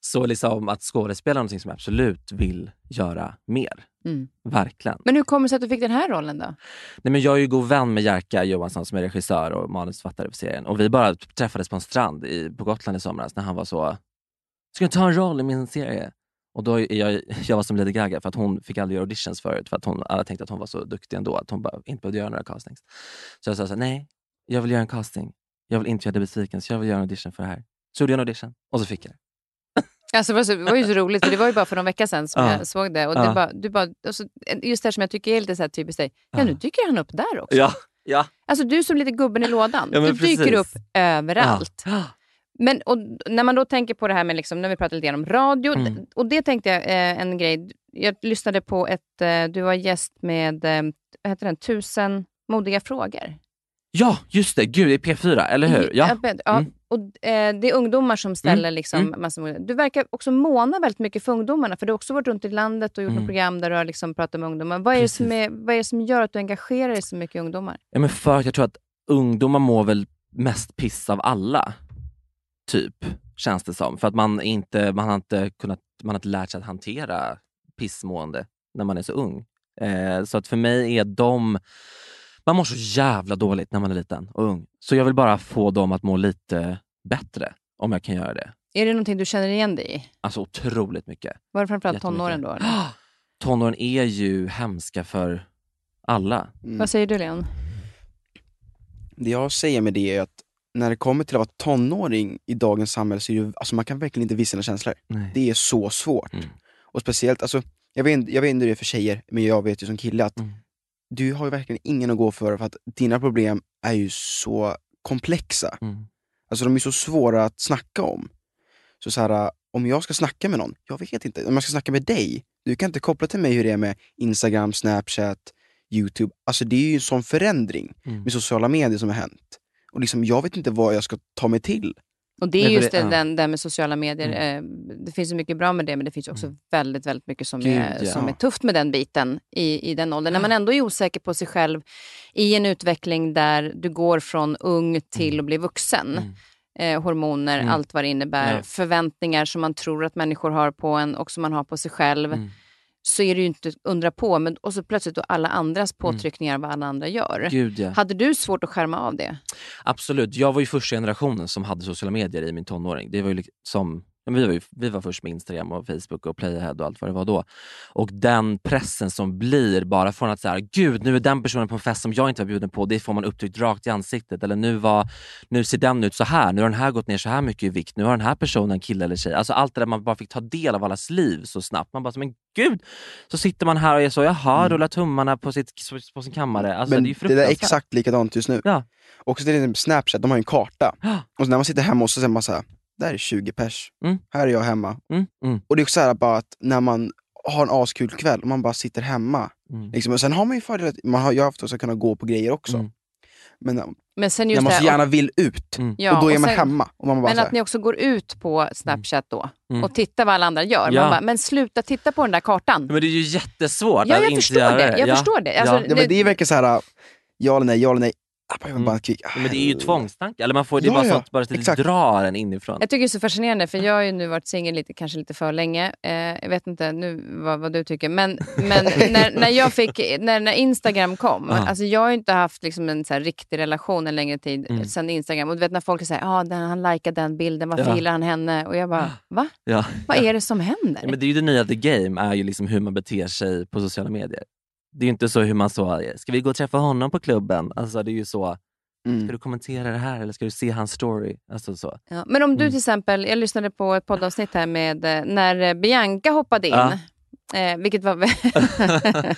Så liksom att skådespela är någonting som jag absolut vill göra mer. Mm. Verkligen. Men hur kommer det sig att du fick den här rollen då? Nej, men jag är ju god vän med Jerka Johansson som är regissör och manusförfattare för serien. Och vi bara träffades på en strand i, på Gotland i somras när han var så, ska du ta en roll i min serie? Och då är jag, jag var som Lady Gaga för att hon fick aldrig göra auditions förut för att hon, alla tänkte att hon var så duktig ändå att hon bara inte behövde göra några castings. Så jag sa så här, nej, jag vill göra en casting. Jag vill inte göra dig besviken så jag vill göra en audition för det här. Så gjorde jag en audition och så fick jag det. Alltså, det, var så, det var ju så roligt, för det var ju bara för någon vecka sedan som Ja. jag såg det. Och Ja. det bara, du bara, alltså, just det här som jag tycker är lite så här typiskt dig. Ja, nu dyker han upp där också. Ja, ja. Alltså du som lite gubben i lådan. Ja, du dyker precis. upp överallt. Ja. Men och, när man då tänker på det här med, liksom, när vi pratar lite om radio, Mm. och det tänkte jag, eh, en grej. Jag lyssnade på ett, eh, du var gäst med, eh, vad heter den, Tusen modiga frågor. ja, just det. Gud, det är P4, eller hur? Ja. Ja, ja, Mm. och, eh, det är ungdomar som ställer Mm. liksom Mm. massor. Du verkar också måna väldigt mycket för ungdomarna, för du har också varit runt i landet och gjort Mm. program där du har liksom pratat med ungdomar. Vad är, det som är, vad är som gör att du engagerar dig så mycket i ungdomar? Ja, men för att jag tror att ungdomar mår väl mest piss av alla. Typ, känns det som. För att man, inte, man, har inte kunnat, man har inte lärt sig att hantera pissmående när man är så ung. Eh, så att för mig är de... Man mår så jävla dåligt när man är liten och ung. Så jag vill bara få dem att må lite bättre, om jag kan göra det. Är det någonting du känner igen dig i? Alltså otroligt mycket. Var det framförallt tonåren då? Eller? Tonåren är ju hemska för alla. Mm. Vad säger du Leon? Det jag säger med det är att när det kommer till att vara tonåring i dagens samhälle så är det, alltså man kan verkligen inte visa sina känslor. Nej. Det är så svårt. Mm. Och speciellt, alltså, jag, vet, jag vet inte hur det är för tjejer, men jag vet ju som kille att Mm. du har ju verkligen ingen att gå för, för att dina problem är ju så komplexa. Mm. Alltså de är så svåra att snacka om. Så, så här, om jag ska snacka med någon, jag vet inte. Om jag ska snacka med dig, du kan inte koppla till mig hur det är med Instagram, Snapchat, Youtube. Alltså det är ju en sån förändring Mm. med sociala medier som har hänt. Och liksom, jag vet inte vad jag ska ta mig till. Och det är just det- den, det med sociala medier. Eh, det finns ju mycket bra med det, men det finns också väldigt, väldigt mycket som, är, Gud, ja. som är tufft med den biten i, i den åldern. När man ändå är osäker på sig själv i en utveckling där du går från ung till att bli vuxen. Mm. Eh, hormoner, Mm. allt vad det innebär. Ja. Förväntningar som man tror att människor har på en och som man har på sig själv. Mm. så är det ju inte undra på. Men, och så plötsligt då alla andras påtryckningar vad alla andra gör. Gud ja. Hade du svårt att skärma av det? Absolut. Jag var ju första generationen som hade sociala medier i min tonåring. Det var ju liksom, vi, var ju, vi var först med Instagram och Facebook och Playahead och allt vad det var då. Och den pressen som blir bara från att säga gud nu är den personen på en fest som jag inte var bjuden på, det får man upptryckt rakt i ansiktet. Eller nu, var, nu ser den ut så här, nu har den här gått ner så här mycket i vikt, nu har den här personen kille eller tjej. Alltså allt det där man bara fick ta del av allas liv så snabbt. Man bara, så, men gud! Så sitter man här och är så, jaha, rullar tummarna på, sitt, på sin kammare. Alltså, Men det är ju det är exakt likadant just nu. Ja. Och så till exempel Snapchat, de har ju en karta. Och så när man sitter hemma och så säger man så här, där är 20 pers. Mm. Här är jag hemma. Mm, mm, Och det är också så här bara att när man har en askul kväll och man bara sitter hemma. mm. Liksom. Och sen har man ju fördelen att man har ju haft att kunna gå på grejer också. Mm. Men Men sen när just man det så gärna vill ut, Mm. Ja, och då är och man sen- hemma. Och man bara Men att ni också går ut på Snapchat då Mm. och tittar vad alla andra gör. Ja. Man bara, men sluta titta på den där kartan. Men det är ju jättesvårt Ja, att jag inte göra det. Jag ja. förstår det. Alltså, ja. ja, men det är verkligen så här, ja eller nej, ja eller nej. Ah, bara, Mm. bara, kvick. Ja, Men det är ju tvångstankar. Eller man får, det är Ja, bara ja, sånt bara att det exakt. drar en inifrån. Jag tycker det är så fascinerande, för jag har ju nu varit singel lite, kanske lite för länge. Eh, jag vet inte nu vad, vad du tycker, men, men när, när, jag fick, när, när Instagram kom, Ja. alltså jag har ju inte haft liksom en så här riktig relation en längre tid Mm. sedan Instagram. Och du vet när folk säger ah, den, han likar den bilden, varför Ja. gillar han henne? Och jag bara, va? Ja. Vad är det som händer? Ja, men det är ju det nya the game, är ju liksom hur man beter sig på sociala medier. Det är ju inte så hur man så, ska vi gå och träffa honom på klubben? Alltså det är ju så, Mm. ska du kommentera det här eller ska du se hans story? Alltså så. Ja, men om du Mm. till exempel, jag lyssnade på ett poddavsnitt här med eh, när eh, Bianca hoppade in. Ja. Eh, vilket var vä-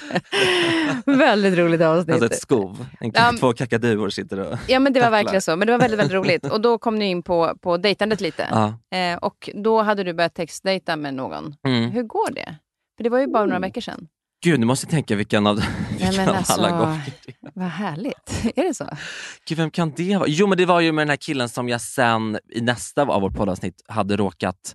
väldigt roligt avsnitt. Alltså ett skov, en, Ja, två kakaduor sitter och... Ja men det var verkligen så. Men det var väldigt, väldigt roligt. Och då kom ni in på, på dejtandet lite. Ja. Eh, och då hade du börjat textdejta med någon. Mm. Hur går det? För det var ju bara några veckor sedan. Gud, nu måste jag tänka vilken av, vilken av alltså- alla gånger. Vad härligt. Är det så? Gud, vem kan det vara? Jo, men det var ju med den här killen som jag sen i nästa av vårt poddavsnitt hade råkat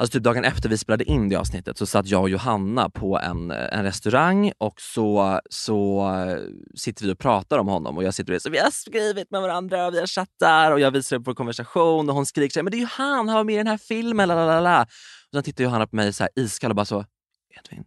Alltså typ dagen efter vi spelade in det avsnittet så satt jag och Johanna på en, en restaurang och så, så eh, sitter vi och pratar om honom och jag sitter och så vi har skrivit med varandra och vi har chattar och jag visar upp vår konversation och hon skriker men det är ju han, han var med i den här filmen, lalalala. Och sen tittar Johanna på mig så här iskall och bara så, Edvin,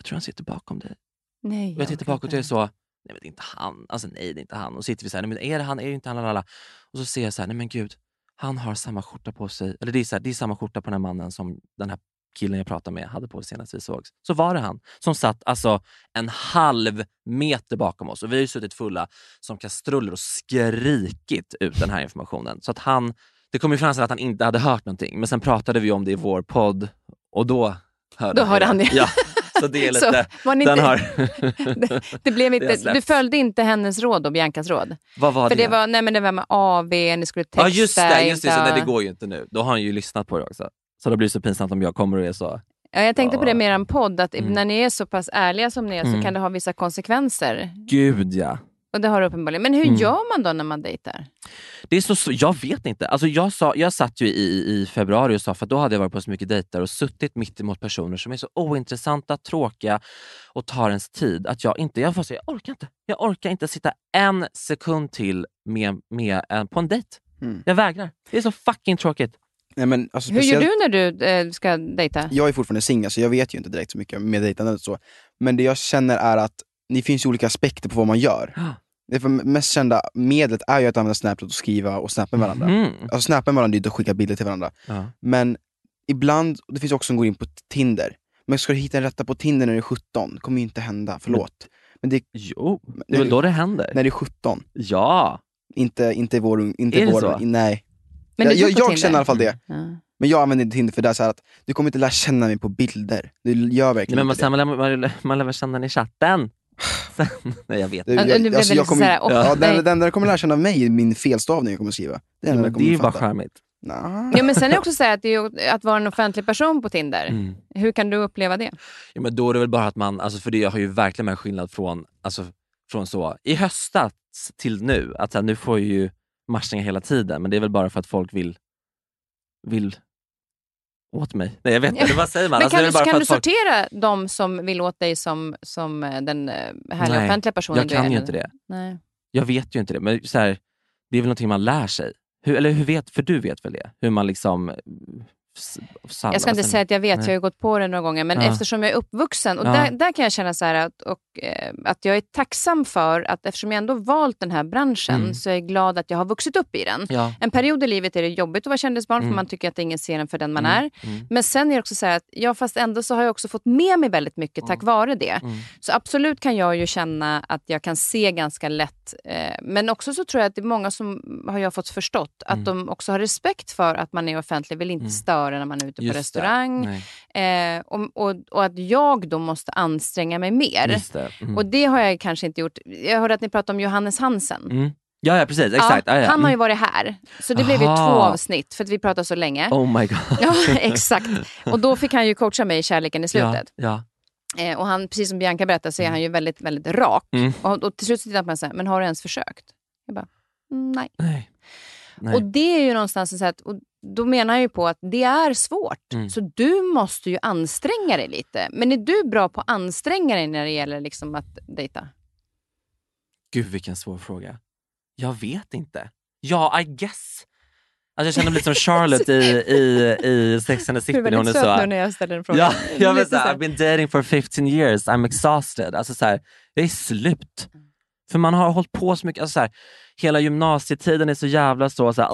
jag tror han sitter bakom dig. Nej. Och jag tittar bakåt och är så, nej men det är inte han. Alltså nej det är inte han. Och sitter vi så här, nej men är det han, är det inte han? Lalala. Och så ser jag så här, nej men gud, han har samma skjorta på sig. Eller det är, så här, det är samma skjorta på den här mannen som den här killen jag pratade med hade på sig senast vi sågs. Så var det han som satt alltså en halv meter bakom oss. Och vi har ju suttit fulla som kastruller och skrikit ut den här informationen. Så att han, det kom ju fram att han inte hade hört någonting. Men sen pratade vi om det i vår podd och då hörde Då hörde han det. Ja, så det är Så lite... var ni den inte, har... det, det blev Det inte, du följde inte hennes råd och Biancas råd? Vad var För det? det var, nej, men det var med AV, ni skulle texta. Ja just det, just det. Så, inte- nej, det går ju inte nu. Då har han ju lyssnat på det också. Så det blir så pinsamt om jag kommer och är så. Ja, jag tänkte på det Ja. med er podd, att Mm. när ni är så pass ärliga som ni är så Mm. kan det ha vissa konsekvenser. Gud ja. Och det har det uppenbarligen. Men hur Mm. gör man då när man dejtar? Det är så, jag vet inte. Alltså jag, sa, jag satt ju i, i februari och sa, för då hade jag varit på så mycket dejter och suttit mitt emot personer som är så ointressanta, tråkiga och tar ens tid. Att jag inte, jag får säga, jag orkar inte. Jag orkar inte sitta en sekund till med, med, en- på en dejt. Mm. Jag vägrar. Det är så fucking tråkigt. Nej, men, alltså, Hur gör du när du eh, ska dejta? Jag är fortfarande singel, så jag vet ju inte direkt så mycket med dejtandet och så. Men det jag känner är att det finns ju olika aspekter på vad man gör. Det för mest kända medlet är ju att använda Snapchat och skriva och snappa med varandra. Mm. Alltså snappa med varandra är ju att skicka bilder till varandra. Ja. Men ibland, och det finns också som går in på Tinder. Men ska du hitta en rätta på Tinder när du är 17? kommer ju inte hända, förlåt. Men det, Jo, det är när, väl då det händer. när du är 17, Ja. inte, inte vår, inte Är det vår, så? nej. Men jag jag, jag känner i alla fall det. Ja. Men jag använder inte Tinder för det är så här att du kommer inte lära känna mig på bilder. Du gör verkligen Men man, inte det. man, lär- man, man lär väl känna den i chatten. Sen, nej jag vet Det- Ja, inte. du kommer, såhär, åh, ja, nej. den, den där kommer lära känna mig är min felstavning jag kommer skriva. Det är, Ja, den där det är ju bara charmigt. Nah. Ja, men sen är det också så här att, det är, att vara en offentlig person på Tinder. Mm. Hur kan du uppleva det? Ja, men då är det väl bara att man, alltså för det har ju verkligen en skillnad från, alltså, från så, i höstas till nu. Att så här, nu får jag ju matchningar hela tiden, men det är väl bara för att folk vill, vill åt mig. Nej jag vet inte, vad säger man? Men Alltså, kan, du, kan du folk- sortera de som vill åt dig som, som eh, den eh, härliga Nej, offentliga personen Jag du kan är? ju eller? inte det. Nej. Jag vet ju inte det, men så här, det är väl någonting man lär sig. Hur, eller hur vet, för du vet väl det? Hur man liksom s- sallad. Jag ska inte säga att jag vet, Nej. jag har ju gått på det några gånger, men Ja. eftersom jag är uppvuxen, och Ja. där, där kan jag känna så att, och, eh, att jag är tacksam för att eftersom jag ändå valt den här branschen Mm. så är jag glad att jag har vuxit upp i den. Ja. En period i livet är det jobbigt att vara kändisbarn för Mm. man tycker att ingen ser en för den man Mm, är. mm, Men sen är det också så här att, ja fast ändå så har jag också fått med mig väldigt mycket tack vare det. mm. Så absolut kan jag ju känna att jag kan se ganska lätt. Eh, men också så tror jag att det är många som har jag fått förstått att Mm. de också har respekt för att man är offentlig, vill inte Mm. Störa när man är ute på Just restaurang. Eh, och, och, och att jag då måste anstränga mig mer. det. Mm. Och det har jag kanske inte gjort. Jag hörde att ni pratade om Johannes Hansen. Mm. Ja, ja, precis. Exakt. Ja. Han har ju Mm. varit här. Så det blev ju Aha. två avsnitt för att vi pratade så länge. Oh my god. Ja, exakt. Och då fick han ju coacha mig i kärleken i slutet. Ja, Eh, och han, precis som Bianca berättade så är han ju väldigt, väldigt rak. Mm. Och, och till slut så tittar han på mig och säger, men har du ens försökt? Jag bara, mm, nej. Nej. Nej. Och det är ju någonstans så att, och då menar jag ju på att det är svårt. Mm. Så du måste ju anstränga dig lite. Men är du bra på att anstränga dig när det gäller liksom att dejta? Gud vilken svår fråga. Jag vet inte. Ja, I guess. Alltså jag känner mig lite som Charlotte i, i, i Sex and the City. Du är väldigt söt nu när jag ställer en fråga. Ja, jag vet. I've been dating for 15 years, I'm exhausted. Alltså så här, jag är slut. För man har hållit på så mycket, alltså så här, hela gymnasietiden är så jävla så, så här,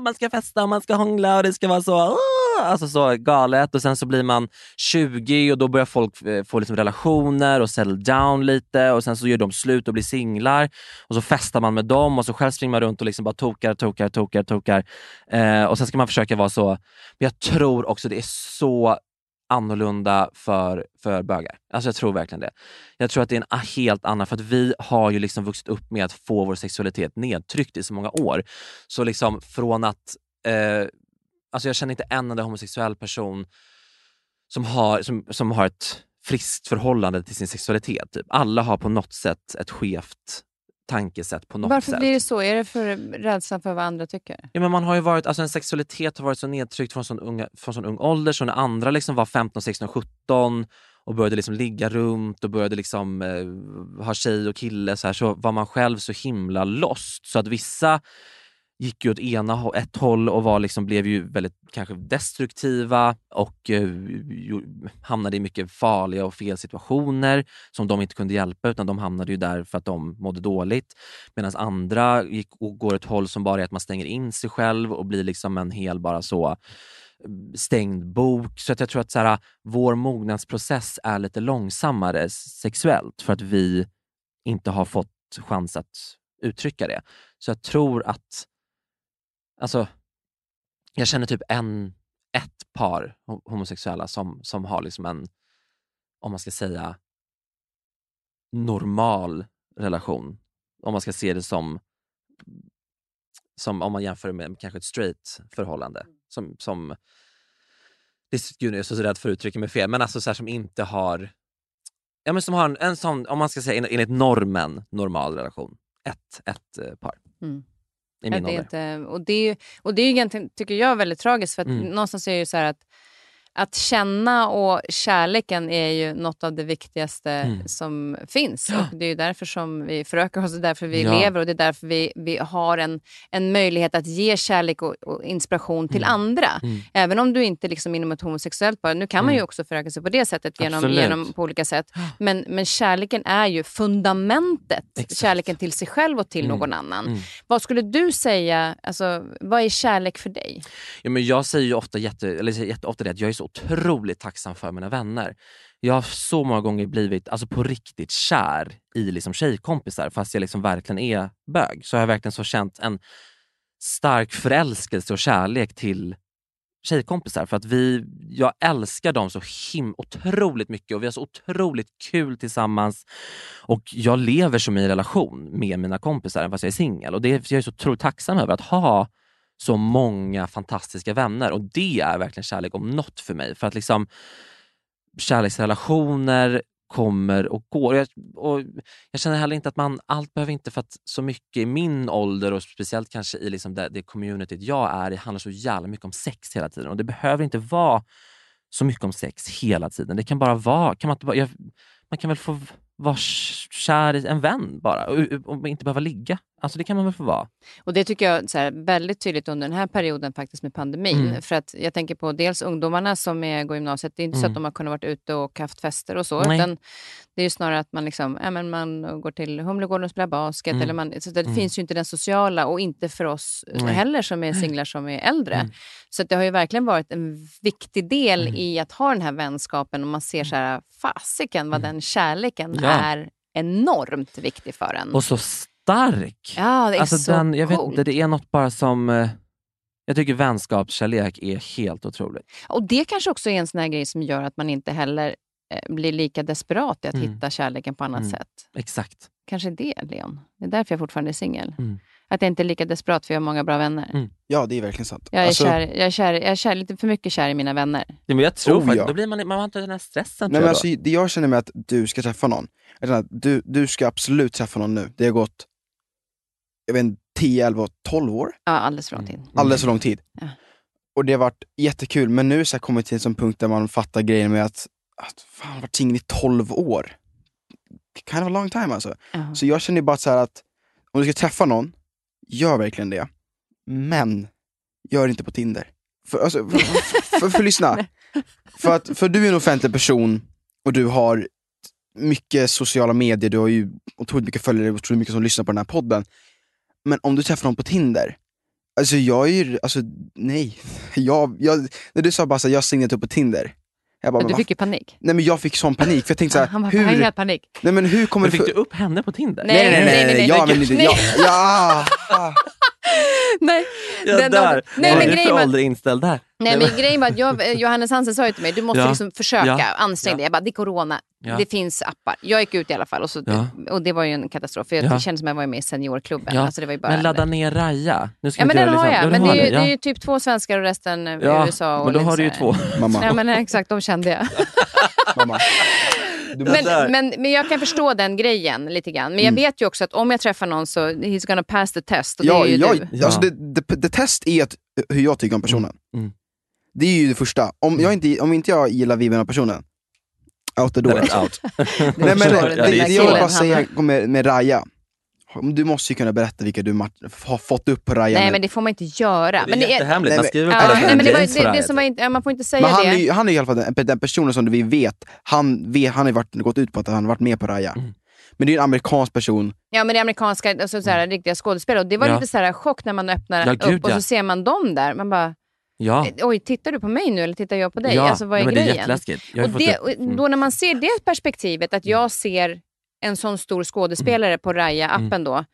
man ska festa och man ska hångla och det ska vara så, alltså så galet. Och sen så blir man 20 och då börjar folk eh, få liksom relationer och settle down lite och sen så gör de slut och blir singlar och så festar man med dem och så själv springer man runt och liksom bara tokar, tokar, tokar, tokar. Eh, och sen ska man försöka vara så, men jag tror också det är så annorlunda för, för bögar. Alltså jag tror verkligen det. Jag tror att det är en helt annan, för att vi har ju liksom vuxit upp med att få vår sexualitet nedtryckt i så många år. Så liksom från att, eh, alltså jag känner inte en enda homosexuell person som har, som, som har ett friskt förhållande till sin sexualitet. Typ. Alla har på något sätt ett skevt tankesätt på något Varför sätt. blir det så? Är det för rädslan för vad andra tycker? Ja, men man har ju varit, alltså en sexualitet har varit så nedtryckt från sån, unga, från sån ung ålder, så när andra liksom var 15, 16, 17 och började liksom ligga runt och började liksom, eh, ha tjej och kille så, här, så var man själv så himla lost. Så att vissa gick ju åt ena ett håll och var liksom, blev ju väldigt kanske destruktiva och eh, hamnade i mycket farliga och fel situationer som de inte kunde hjälpa utan de hamnade ju där för att de mådde dåligt. Medan andra gick och går ett håll som bara är att man stänger in sig själv och blir liksom en hel bara så eh, stängd bok. Så att jag tror att så här, vår mognadsprocess är lite långsammare sexuellt för att vi inte har fått chans att uttrycka det. Så jag tror att, alltså, jag känner typ en, ett par ho- homosexuella som, som har liksom en, om man ska säga, normal relation. Om man ska se det som, som om man jämför med kanske ett straight förhållande. Som, som, det gud, jag är så rädd för att uttrycka mig fel, men alltså så här, som inte har, ja, men som har en, en sån, om man ska säga en- enligt normen, normal relation. Ett, ett eh, par. Mm. I min det ålder. inte, och det är och det är egentligen, tycker jag, väldigt tragiskt. För att Mm. någonstans är det ju så här att att känna och kärleken är ju något av det viktigaste Mm. som finns. Och Det är ju därför som vi förökar oss, det är därför vi Ja. lever och det är därför vi, vi har en, en möjlighet att ge kärlek och, och inspiration till Mm. andra. Mm. Även om du inte liksom inom ett homosexuellt par, nu kan man ju Mm. också föröka sig på det sättet genom, Absolut. genom, på olika sätt. Men, men kärleken är ju fundamentet. Exakt. Kärleken till sig själv och till Mm. någon annan. Mm. Vad skulle du säga, alltså, vad är kärlek för dig? Ja, men jag säger ju ofta, jätte, eller säger jätteofta det att jag är så otroligt tacksam för mina vänner. Jag har så många gånger blivit alltså på riktigt kär i liksom tjejkompisar fast jag liksom verkligen är bög. Så har jag verkligen så känt en stark förälskelse och kärlek till tjejkompisar för att vi, jag älskar dem så him otroligt mycket och vi har så otroligt kul tillsammans och jag lever som i relation med mina kompisar även fast jag är singel och det, jag är så otroligt tacksam över att ha så många fantastiska vänner och det är verkligen kärlek om något för mig. För att liksom kärleksrelationer kommer och går. Och jag, och jag känner heller inte att man, allt behöver inte för att så mycket i min ålder och speciellt kanske i liksom det, det communityt jag är i handlar så jävla mycket om sex hela tiden och det behöver inte vara så mycket om sex hela tiden. Det kan bara vara, kan man, bara, jag, man kan väl få vara kär i en vän bara och, och inte behöva ligga. Alltså det kan man väl få vara? Och det tycker jag så här, väldigt tydligt under den här perioden faktiskt med pandemin. Mm. För att jag tänker på dels ungdomarna som är, går gymnasiet. Det är inte så Mm. att de har kunnat varit ute och haft fester och så. Nej. Utan det är ju snarare att man, liksom, ja, men man går till Humlegården och spelar basket. Mm. Eller man, så det Mm. finns ju inte den sociala och inte för oss Nej. heller som är singlar som är äldre. Mm. Så det har ju verkligen varit en viktig del Mm. i att ha den här vänskapen och man ser så här, fasiken vad den kärleken Mm. Ja. är enormt viktig för en. Och så stark! ja, det är alltså så den, jag vet inte, det är något bara som... eh, Jag tycker vänskapskärlek är helt otroligt. Och det kanske också är en sån här grej som gör att man inte heller eh, blir lika desperat i att Mm. hitta kärleken på annat Mm. sätt. Exakt. Kanske det, Leon. Det är därför jag fortfarande är singel. Mm. Att jag inte är lika desperat för jag har många bra vänner. Mm. Ja, det är verkligen sant. Jag, är Alltså, kär, jag, är kär, jag är kär, lite för mycket kär i mina vänner. Ja, men jag tror Oh, faktiskt, ja. då blir man, man har inte den här stressen. Nej, tror men jag alltså, det jag känner med att du ska träffa någon, att du, du ska absolut träffa någon nu. Det har gått jag vet, inte, 10, 11, 12 år. Ja, alldeles för lång tid. Mm. Alldeles för lång tid. Ja. Och det har varit jättekul, men nu så har jag kommit till en sån punkt där man fattar grejen med att, att fan, har varit singel i 12 år. Kind of a long time alltså. Ja. Så jag känner bara så att om du ska träffa någon, gör verkligen det. Men, gör det inte på Tinder. För, alltså, för, för, för, för lyssna. För, att, för du är en offentlig person och du har mycket sociala medier, du har ju otroligt mycket följare och otroligt mycket som lyssnar på den här podden. Men om du träffar någon på Tinder, alltså jag är ju, alltså nej. Jag, jag, när du sa bara så här, jag har signat upp på Tinder. Jag bara, Men du fick ju panik. Nej men jag fick sån panik, för jag tänkte Han såhär, var hur... han helt panik. Nej men hur kommer Men det... fick du upp henne på Tinder? Nej, Nej nej nej, nej, nej, nej, ja, nej, men, nej. ja, ja, ah. Nej, Ja, Den- där! nej, men grejen var- ålder inställd där? Nej, men grejen var att jag, Johannes Hansen sa ju till mig, du måste Ja. liksom försöka, Ja. ansträng Ja. dig. Jag bara, det är corona, Ja. det finns appar. Jag gick ut i alla fall och, så, Ja. och det var ju en katastrof. För jag Ja. det kändes som att jag var med i seniorklubben. Ja. Alltså, det var ju bara Men ladda ner Raja. Nu ska Ja men inte den har liksom- jag. Ja, Men det är, ju, det är ju typ två svenskar och resten eh, Ja, USA. Och men då har du ju två. Mamma, Nej men exakt, de kände jag. mamma. Men, men, men jag kan förstå den grejen lite grann. Men jag Mm. vet ju också att om jag träffar någon så he's gonna pass the test. Och det ja, är ju ja, du. alltså Ja. det, det, det test är att, hur jag tycker om personen. Mm. Det är ju det första. Om, jag inte, om inte jag gillar viben av personen, out the door. Out. Nej, men, det, det, det jag vill bara säga med, med Raja, du måste ju kunna berätta vilka du mat- har fått upp på Raja. Nej men det får man inte göra. Det är men det är, jättehemligt, man skriver ja, nej, men det, var, det, det som var inte, man får inte säga men han det. är, ju- han är i alla fall den, den personen som vi vet, han, vet, han har varit, gått ut på att han har varit med på Raja. Mm. Men det är en amerikansk person, Ja men det är amerikanska alltså, så här, riktiga skådespelare. Och det var Ja. lite så här, chock när man öppnar Ja, upp gud, och ja. så ser man dem där. Man bara, Ja, oj tittar du på mig nu eller tittar jag på dig? ja. Alltså vad är Nej, men det är grejen? jätteläskigt. Och det, upp- och mm. då när man ser det perspektivet, att jag ser en sån stor skådespelare på Raya-appen då.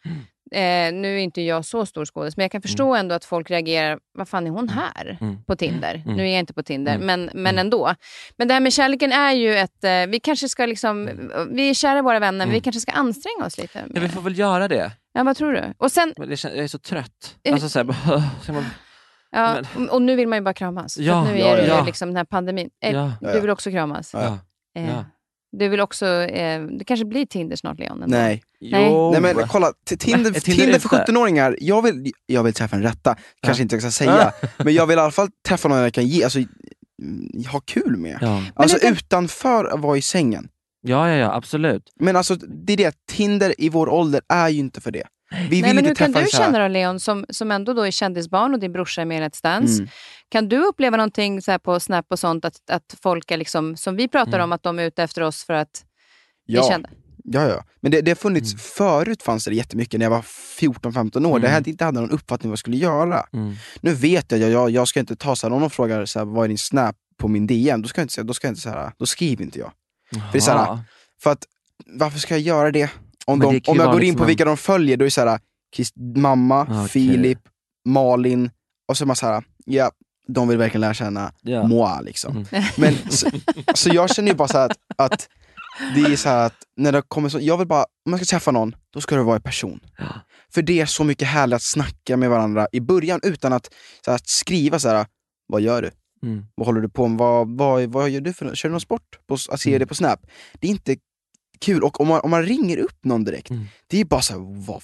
Eh, nu är inte jag så stor skådespelare, men jag kan förstå ändå att folk reagerar, vad fan är hon här Mm. på Tinder? Mm. Nu är jag inte på Tinder, Mm. men, men Mm. ändå. Men det här med kärleken är ju ett, eh, vi kanske ska liksom, vi är kära våra vänner, men vi Mm. kanske ska anstränga oss lite. Ja, vi får väl göra det. Ja, vad tror du? Och sen, Men det jag är så trött. Eh, Alltså, så här, ja, och- och nu vill man ju bara kramas. Ja, nu ja, är det ju ja. liksom den här pandemin. Eh, ja, Ja, Du ja. vill också kramas? ja. Eh, ja. Du vill också, eh, det kanske blir Tinder snart Leon? ändå. nej. Nej. Jo. Nej men kolla, Tinder, Tinder Tinder för ute? 17-åringar, jag vill, jag vill träffa en rätta, kanske inte jag ska säga, men jag vill i alla fall träffa någon jag kan ge, alltså, mm, ha kul med. Ja. Alltså kan- utanför att vara i sängen. ja, ja, ja, absolut. Men alltså det är det, Tinder i vår ålder är ju inte för det. Vi Nej, men hur kan du känna då Leon, som, som ändå då är kändisbarn och din brorsa är med i Let's Dance? Mm. Kan du uppleva någonting så här på Snap och sånt, att, att folk är liksom, som vi pratar Mm. om, att de är ute efter oss för att vi Ja, kända? ja, ja. Men det, det har funnits, Mm. förut fanns det jättemycket när jag var 14-15 år, där Mm. jag inte hade någon uppfattning vad jag skulle göra. Mm. Nu vet jag, jag, jag, ska inte ta så här, om någon frågar så här, vad är din snap på min DM, då ska jag inte säga, då ska jag inte så här, då skriver inte jag. det är så här. För att, varför ska jag göra det? Om, de, om jag går in på vilka de följer, då är det så här, Chris, mamma, Okej. Filip, Malin, och så är man så här, ja, de vill verkligen lära känna Ja. moi liksom. Mm. Men, så, så jag känner ju bara så att, att det är så här att, när det kommer så, jag vill bara, om jag ska träffa någon, då ska det vara i person. Ja. För det är så mycket härligt att snacka med varandra i början utan att, så här, att skriva så här. vad gör du? Mm. Vad håller du på med? Vad, vad, vad gör du för? Kör du någon sport? På, att se Mm. det på Snap. Det är inte kul. Och om man, om man ringer upp någon direkt, Mm. det är bara så här, vad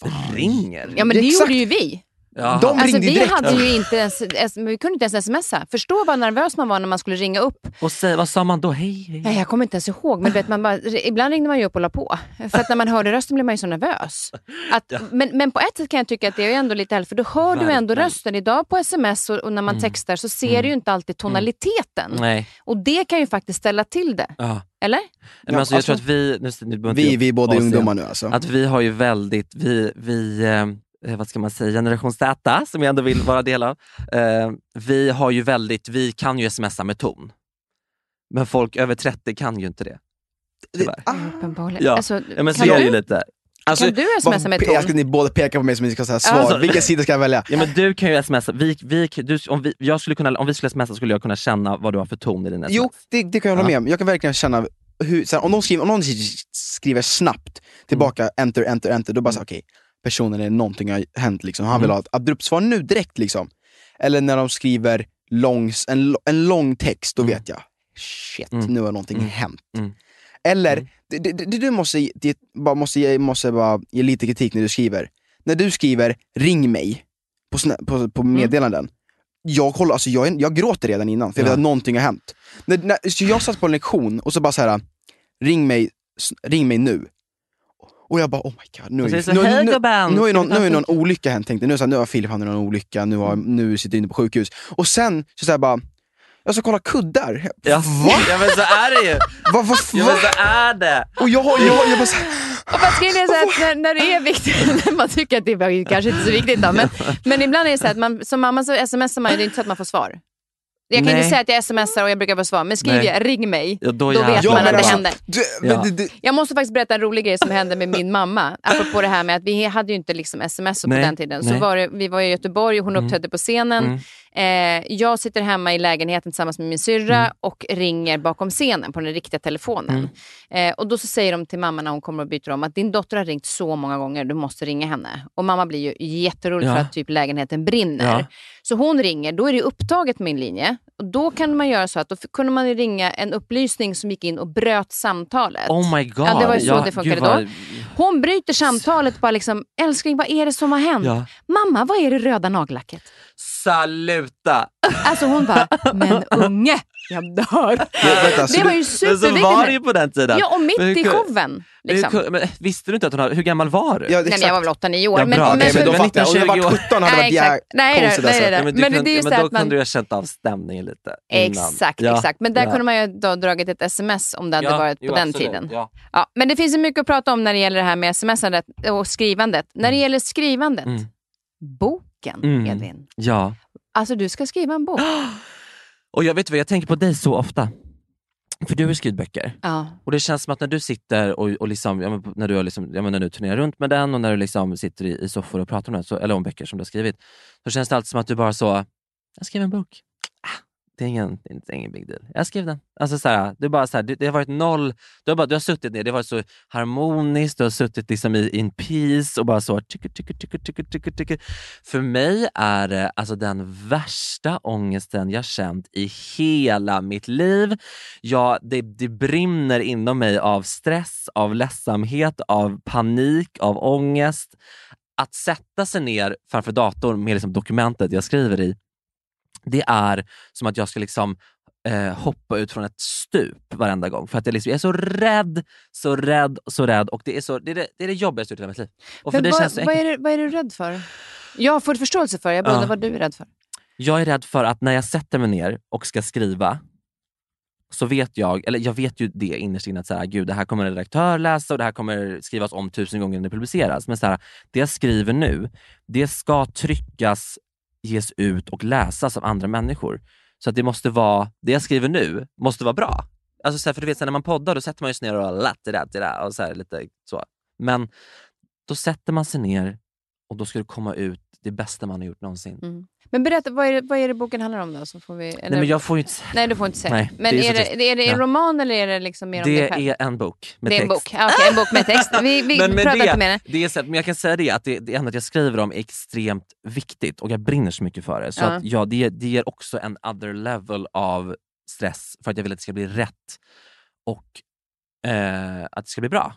fan? Ringer? Ja men det Exakt. gjorde ju vi. Jaha. De Alltså, vi, direkt. hade ju inte ens, vi kunde inte ens smsa. Förstå vad nervös man var när man skulle ringa upp. Och säg, vad sa man då? Hej, hej. Nej, jag kommer inte ens ihåg, men vet, man bara, ibland ringde man ju upp och la på. För att när man hörde rösten blev man ju så nervös. Att, men, men på ett sätt kan jag tycka att det är ändå lite härligt, för då hör du ändå Verkligen. rösten. Idag på sms och, och när man textar så ser du ju inte alltid tonaliteten. Nej. Och det kan ju faktiskt ställa till det. Ja. Eller? Men alltså, jag alltså, tror att vi, nu, nu Vi, vi är båda ungdomar nu alltså. Att vi har ju väldigt, vi, vi eh, vad ska man säga, generation Z som jag ändå vill vara del av. Eh, vi har ju väldigt, vi kan ju smsa med ton. Men folk över 30 kan ju inte det. Tyvärr. Uppenbarligen. Ja. Alltså, Ja, men så kan, är det ju du, lite. Alltså, kan du smsa med ton? Jag ska ni båda peka på mig som ni ska säga svar. Alltså- Vilken sida ska jag välja? Ja, men du kan ju smsa, vi, vi, du, om, vi, jag skulle kunna, om vi skulle smsa skulle jag kunna känna vad du har för ton i dina sms. Jo, det, det kan jag hålla med om. Jag kan verkligen känna, hur, så här, om, någon skriver, om någon skriver snabbt tillbaka, Mm. enter, enter, enter, då bara såhär, okej, personen är någonting har hänt, liksom. han vill Mm. ha ett abrupt svar nu direkt. Liksom. Eller när de skriver lång, en, en lång text, då Mm. vet jag, shit, Mm. nu har någonting Mm. hänt. Mm. Eller, det, det, det, du måste, det, bara, måste, måste bara ge lite kritik när du skriver. När du skriver 'ring mig' på, snä- på, på meddelanden, jag, håller, alltså jag, jag gråter redan innan, för jag Ja. vet att någonting har hänt. När, när, så jag satt på en lektion och så bara så här, ring mig, ring mig nu. Och jag bara oh my god, nu, Och så är är, det så, nu, "Hej, nu, nu, har ju ska någon, nu har ju en någon olycka hänt tänkte jag. nu, är så här, nu har Filip hamnat i någon olycka, nu, har, nu sitter jag inne på sjukhus. Och sen så, så här bara, jag ska kolla kuddar. Ja. Va? ja men så är det ju! Va, va, Ja men så är det! Och jag, har- jag, har- jag bara så här, Och fast grejen är så här, att när, när det är viktigt, när man tycker att det är kanske inte så viktigt då, men, men ibland är det så här att man, som mamma så smsar man ju, det är inte så att man får svar. Jag kan Nej. inte säga att jag smsar och jag brukar få svar, men skriver Nej. jag ring mig, Ja, då då vet man att det händer. Ja. Jag måste faktiskt berätta en rolig grej som hände med min mamma. Apropå det här med att vi hade ju inte liksom sms på den tiden. Så var det, vi var i Göteborg och hon Mm. uppträdde på scenen. Mm. Eh, jag sitter hemma i lägenheten tillsammans med min syrra Mm. och ringer bakom scenen på den riktiga telefonen. Eh, och då så säger de till mamma när hon kommer och byter om att din dotter har ringt så många gånger, du måste ringa henne. Och mamma blir ju jätterolig Ja. för att typ lägenheten brinner. Ja. Så hon ringer, då är det upptaget min linje. Och då kan man göra så att då kunde man ringa en upplysning som gick in och bröt samtalet. Oh my god. Ja, det var ju så det funkade vad- Hon bryter samtalet bara liksom, älskling vad är det som har hänt? Ja. Mamma, vad är det röda nagellacket? Saluta! Alltså hon bara, men unge, jag dör. vänta, så Det var ju Men så superviktigt. var det ju på den tiden. Ja, och mitt hur i showen. Hur Liksom. men visste du inte att hon hade, hur gammal var du? ja, Nej, men jag var väl 8-9 år. Ja, men, bra, men, men då men fattar jag. Om jag 19-20 var år. 17 hade det Nej, varit jävligt konstigt. alltså. Ja, men, det det då att man- kunde du ha känt av stämningen lite. innan. Exakt, Ja. exakt. Men där Ja. kunde man ju då dragit ett sms om det hade Ja, varit på jo, den absolut. tiden. Ja. Ja, men det finns ju mycket att prata om när det gäller det här med smsandet och skrivandet. När det gäller skrivandet, Mm. boken Mm. Edvin. ja. Alltså du ska skriva en bok. Och jag vet vad, jag tänker på dig så ofta. För du har skrivit böcker. Ja. Och det känns som att när du sitter och, och liksom, ja, när, du har liksom, ja, när du turnerar runt med den och när du liksom sitter i, i soffor och pratar om den, så, eller om böcker som du har skrivit, så känns det alltid som att du bara så, jag skriver en bok. Det är ingen, det är ingen big deal. Jag skrev den. Alltså så här, det, är bara så här, det, det har varit noll, du har, bara, du har suttit ner, det har varit så harmoniskt, du har suttit liksom i in peace och bara så tycker, tycker, tycker, tycker, tycker, tycker. För mig är det alltså den värsta ångesten jag känt i hela mitt liv. Ja, det, det brinner inom mig av stress, av ledsamhet, av panik, av ångest. Att sätta sig ner framför datorn med liksom dokumentet jag skriver i, det är som att jag ska liksom eh, hoppa ut från ett stup varenda gång. För att jag, liksom, jag är så rädd, så rädd, så rädd och det är, så, det, är det, det, är det jobbigaste i hela mitt liv. Och för Men det vad, känns vad, är det, vad är du rädd för? Jag har full förståelse för Jag bara Ja. undrar vad du är rädd för. Jag är rädd för att när jag sätter mig ner och ska skriva så vet jag, eller jag vet ju det innerst inne att så här, gud, det här kommer en redaktör läsa och det här kommer skrivas om tusen gånger när det publiceras. Men så här, det jag skriver nu, det ska tryckas, ges ut och läsas av andra människor. Så att det måste vara, det jag skriver nu måste vara bra. Alltså så här, för du vet, så här, när man poddar då sätter man sig ner och latt och så här, lite så. Men då sätter man sig ner och då ska det komma ut det bästa man har gjort någonsin. Mm. Men berätta, vad är, det, vad är det boken handlar om då? Så får vi, eller, Nej men jag får ju inte nej, du får inte säga. Nej, men det är är, det, är det en Ja. roman eller är det liksom mer om dig Det själv? är en bok med det är en bok. Ja, okej, en bok med text. Vi, vi men pratar det, inte mer. det är så men jag kan säga det att det, det ämnet jag skriver om är extremt viktigt och jag brinner så mycket för det. Så Ja. att, ja, det, det ger också en other level av stress för att jag vill att det ska bli rätt och eh, att det ska bli bra.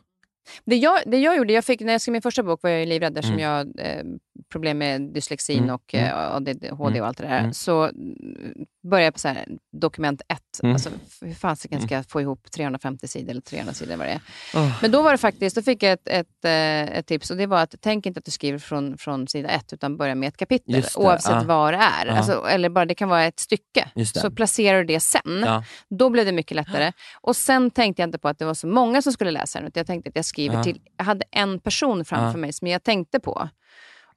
Det jag, det jag gjorde, jag fick, när jag skrev min första bok var jag ju livrädd eftersom Mm. jag eh, problem med dyslexin Mm, och eh, ADHD och allt det där. Mm. Så mm, jag på så här, dokument ett. Mm. Alltså, hur fasiken ska jag få ihop 350 sidor eller 300 sidor vad det är. Åh. Men då var det faktiskt, då fick jag ett, ett, eh, ett tips och det var att tänk inte att du skriver från, från sida ett utan börja med ett kapitel oavsett ja. vad det är. Ja. Alltså, eller bara det kan vara ett stycke. Så placerar du det sen. Ja. Då blev det mycket lättare. Och sen tänkte jag inte på att det var så många som skulle läsa den. Utan jag tänkte att jag skriver Ja. till... Jag hade en person framför mig som jag tänkte på.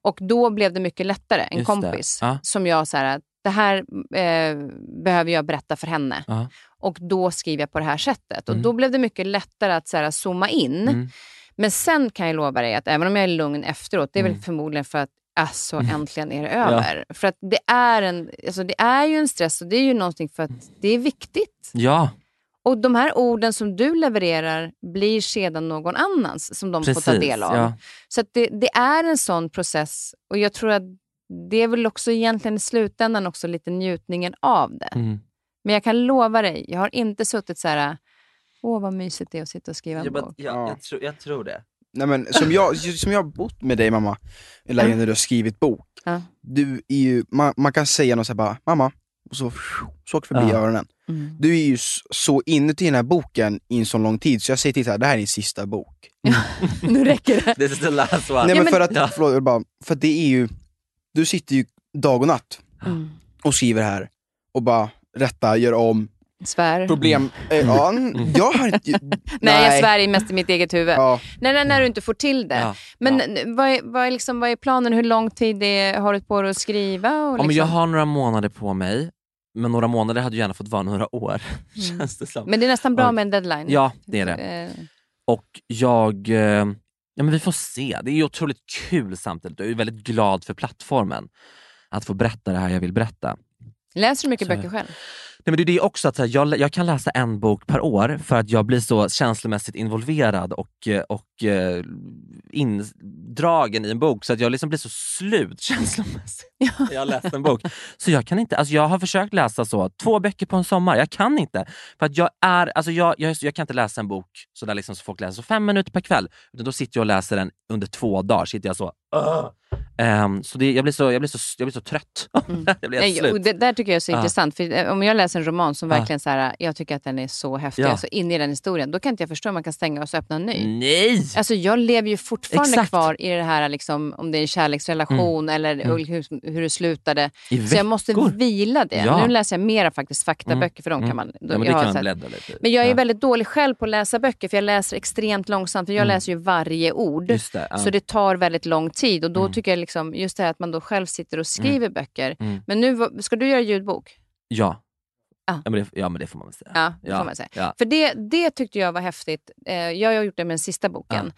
Och då blev det mycket lättare. En Just kompis som jag så här, det här eh, behöver jag berätta för henne. Ja. Och då skriver jag på det här sättet. Och Mm. då blev det mycket lättare att så här, zooma in. Mm. Men sen kan jag lova dig att även om jag är lugn efteråt, det är väl Mm. förmodligen för att Alltså äntligen är det över. För att det är, en, alltså det är ju en stress och det är ju någonting för att det är viktigt. Ja, Och de här orden som du levererar blir sedan någon annans som de får ta precis. del av. Ja. Så det, det är en sån process och jag tror att det är väl också egentligen i slutändan också lite njutningen av det. Mm. Men jag kan lova dig, jag har inte suttit så här, åh vad mysigt det är att sitta och skriva en Ja, men, bok. ja, Ja. jag, tror, jag tror det. Nej, men, som, jag, som jag har bott med dig mamma, eller Ja. när du har skrivit bok, Ja. du är ju, man, man kan säga något såhär bara, mamma, och så, så åker förbi Ja. öronen. Mm. Du är ju så inuti den här boken i en så lång tid, så jag säger till dig, det här är din sista bok. Nu räcker det. This is the last one. Nej Ja, men för att, Ja. förlåt, jag bara, för att det är ju, du sitter ju dag och natt Mm. och skriver här och bara rättar, gör om, Svär. problem, eh, ja, n- jag har inte... Nej, jag svär mest i mitt eget huvud. Ja, Nej, nej, när du inte får till det. Ja, Men ja. vad, är, vad, är liksom, vad är planen? Hur lång tid är, har du på dig att skriva? Och Ja, liksom? men jag har några månader på mig, men några månader hade ju gärna fått vara några år. Känns det som. men det är nästan bra Ja. med en deadline. Ja, det är det. Eh, Och jag... eh, Ja, men vi får se. Det är otroligt kul samtidigt. Jag är väldigt glad för plattformen. Att få berätta det här jag vill berätta. Läser du mycket Så- böcker själv? Nej, men det är det också att så här, jag, jag kan läsa en bok per år för att jag blir så känslomässigt involverad och, eh, och eh, indragen i en bok så att jag liksom blir så slut känslomässigt när jag läst en bok. Så jag kan inte, alltså jag har försökt läsa så två böcker på en sommar, jag kan inte. För att jag är, alltså jag, jag, jag kan inte läsa en bok så där liksom så folk läser så fem minuter per kväll. Utan då sitter jag och läser den under två dagar. Sitter jag så. Ehm, så det, jag, blir så, jag, blir så, jag blir så trött. jag blir Nej, slut. det där tycker jag är så Ja. intressant. För eh, om jag läser en roman som verkligen så här, jag tycker att den är så häftig, Ja. alltså in i den historien, då kan inte jag förstå hur man kan stänga och så öppna en ny. Nej! Alltså jag lever ju fortfarande Exakt. kvar i det här, liksom, om det är en kärleksrelation eller hur, hur det slutade. I Så jag måste veckor. vila det. Ja. Nu läser jag mera faktiskt faktaböcker, för de Mm. kan man... Ja, men jag kan man bläddra lite men jag är väldigt dålig själv på att läsa böcker, för jag läser extremt långsamt. För jag Mm. läser ju varje ord. Det. Så det tar väldigt lång tid. Och då Mm. tycker jag liksom, just det här att man då själv sitter och skriver böcker. Mm. Men nu, ska du göra ljudbok? Ja. Ja. Men det, ja men det får man väl säga. Ja, det får man säga. ja. För det, det tyckte jag var häftigt. Eh, jag har gjort det med den sista boken.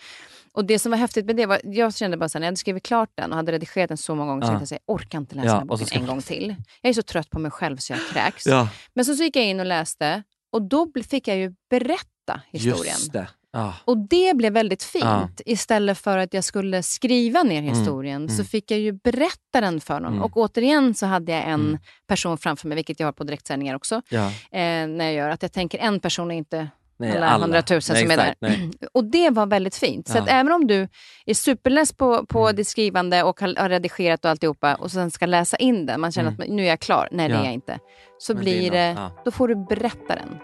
Och det som var häftigt med det var, jag kände bara här, när jag hade skrivit klart den och hade redigerat den så många gånger, så Ja. tänkte jag orkar inte läsa Ja, den boken en gång till. Jag är så trött på mig själv så jag kräks. Ja, Men så, så gick jag in och läste och då fick jag ju berätta historien. just det. Ja. Och det blev väldigt fint. Ja. Istället för att jag skulle skriva ner historien så mm. fick jag ju berätta den för någon. Mm. Och återigen så hade jag en Mm. person framför mig, vilket jag har på direktsändningar också, Ja. eh, när jag gör att jag tänker en person är inte Nej, alla hundratusen som är där. nej. Och det var väldigt fint. Så Ja. även om du är superless på, på Mm. ditt skrivande och har, har redigerat och alltihopa och sen ska läsa in den, man känner Mm. att nu är jag klar. Nej, det Ja. är jag inte. Så Men det blir något, det, ja. då får du berätta den.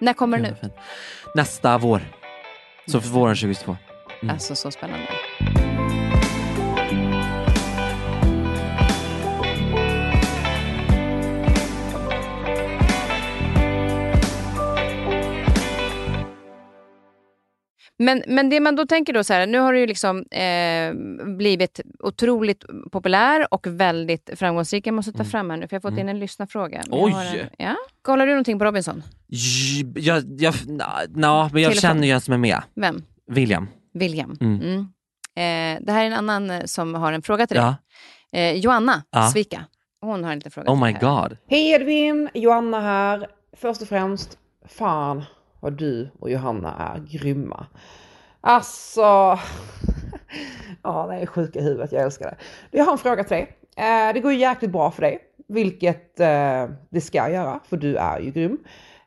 När kommer den ut? Nästa vår. Så för våren 2022. Mm. Alltså så spännande. Men, men det man då tänker då så här, nu har du ju liksom eh, blivit otroligt populär och väldigt framgångsrik. Jag måste ta fram här nu, för jag har fått in en lyssnarfråga. Oj! En, ja. Kollar du någonting på Robinson? Jag, jag, na, na, men jag Telefon. känner ju en som är med. Vem? William. William. Mm. Mm. Eh, det här är en annan eh, som har en fråga till dig. Ja. Eh, Joanna Ja. Svika. Hon har en liten fråga Oh my god. Hej Edvin, Johanna här. Först och främst, fan vad du och Johanna är grymma. Alltså, ja det är sjuka i huvudet, jag älskar det. Jag har en fråga till dig. Eh, det går ju jäkligt bra för dig, vilket eh, det ska göra, för du är ju grym.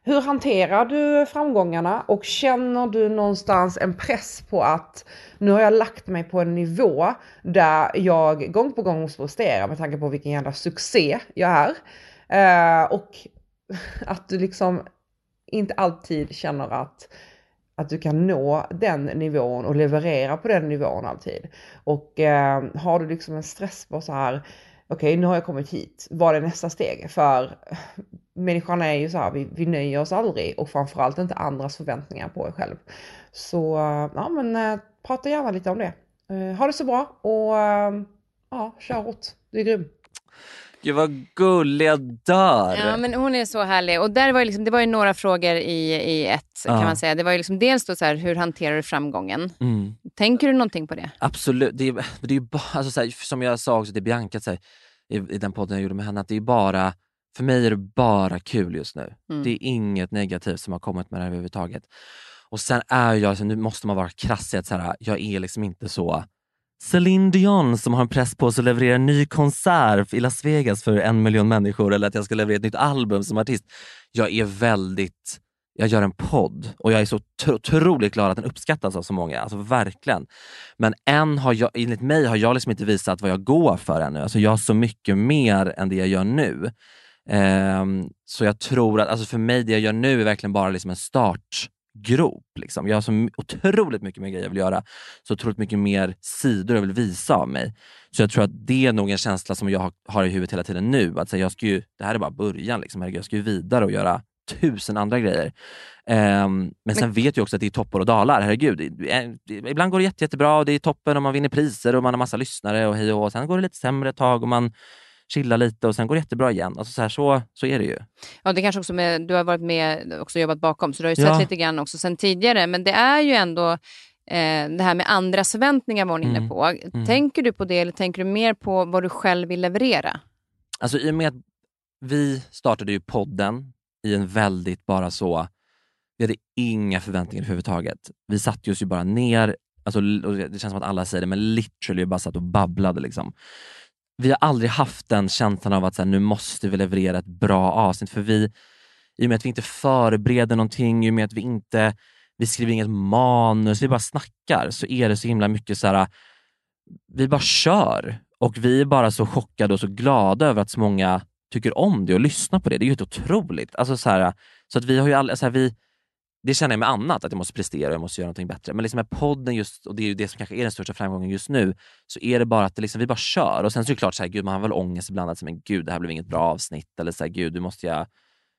hur hanterar du framgångarna och känner du någonstans en press på att nu har jag lagt mig på en nivå där jag gång på gång måste prestera med tanke på vilken jävla succé jag är. Eh, och att du liksom inte alltid känner att, att du kan nå den nivån och leverera på den nivån alltid. Och eh, har du liksom en stress på så här, okej okay, nu har jag kommit hit, vad är nästa steg? För eh, människan är ju så här, vi, vi nöjer oss aldrig och framförallt inte andras förväntningar på en själv. Så eh, ja men eh, prata gärna lite om det. Eh, ha det så bra och eh, ja, kör hårt! Du är grym. Gud vad gullig, jag dör. Ja men hon är så härlig. Och där var ju liksom, det var ju några frågor i, i ett kan Ja. man säga. Det var ju liksom dels då så här, hur hanterar du framgången? Mm. Tänker du någonting på det? Absolut. Det är, det är bara, alltså, så här, som jag sa också till Bianca så här, i, i den podden jag gjorde med henne, att det är bara, för mig är det bara kul just nu. Mm. Det är inget negativt som har kommit med det här överhuvudtaget. Och sen är jag, så nu måste man vara krass i att så här, jag är liksom inte så Celine Dion som har en press på sig att leverera en ny konsert i Las Vegas för en miljon människor eller att jag ska leverera ett nytt album som artist. Jag är väldigt jag gör en podd och jag är så otroligt glad att den uppskattas av så många. Alltså verkligen. Men än har jag, enligt mig har jag liksom inte visat vad jag går för ännu. Alltså jag har så mycket mer än det jag gör nu. Um, så jag tror att, alltså för mig, det jag gör nu är verkligen bara liksom en startgrop. Liksom. Jag har så otroligt mycket mer grejer jag vill göra. Så otroligt mycket mer sidor jag vill visa av mig. Så jag tror att det är nog en känsla som jag har, i huvudet hela tiden nu. Att säga, jag ska ju, det här är bara början. Liksom. Herregud, Jag ska ju vidare och göra tusen andra grejer. Ehm, men sen vet jag också att det är toppar och dalar. Herregud, ibland går det jätte, jättebra och det är toppen och man vinner priser och man har massa lyssnare och hej och. Sen går det lite sämre ett tag och man chillar lite och sen går det jättebra igen. Alltså så, här, så, så är det ju. Ja, det kanske också med, du har varit med också jobbat bakom, så du har ju Ja. sett lite grann också sen tidigare. Men det är ju ändå eh, det här med andras förväntningar var hon inne Mm. på. Mm. Tänker du på det eller tänker du mer på vad du själv vill leverera? Alltså i och med att vi startade ju podden i en väldigt bara så, vi hade inga förväntningar överhuvudtaget. Vi satte oss ju bara ner, alltså, och det känns som att alla säger det, men literally bara satt och babblade. Liksom. Vi har aldrig haft den känslan av att så här, nu måste vi leverera ett bra avsnitt, för vi, i och med att vi inte förbereder någonting, i och med att vi inte vi skriver inget manus, vi bara snackar, så är det så himla mycket så här, vi bara kör. Och vi är bara så chockade och så glada över att så många tycker om det och lyssnar på det. Det är ju helt otroligt. Alltså så, här, så att vi har ju all, så här, vi, det känner jag med annat, att jag måste prestera och jag måste göra någonting bättre. Men liksom med podden, just, och det är ju det som kanske är den största framgången just nu, så är det bara att det liksom, vi bara kör. Och sen så är det klart, så här, gud, man har väl ångest ibland, att men gud, det här blev inget bra avsnitt. Eller så här, gud, nu måste jag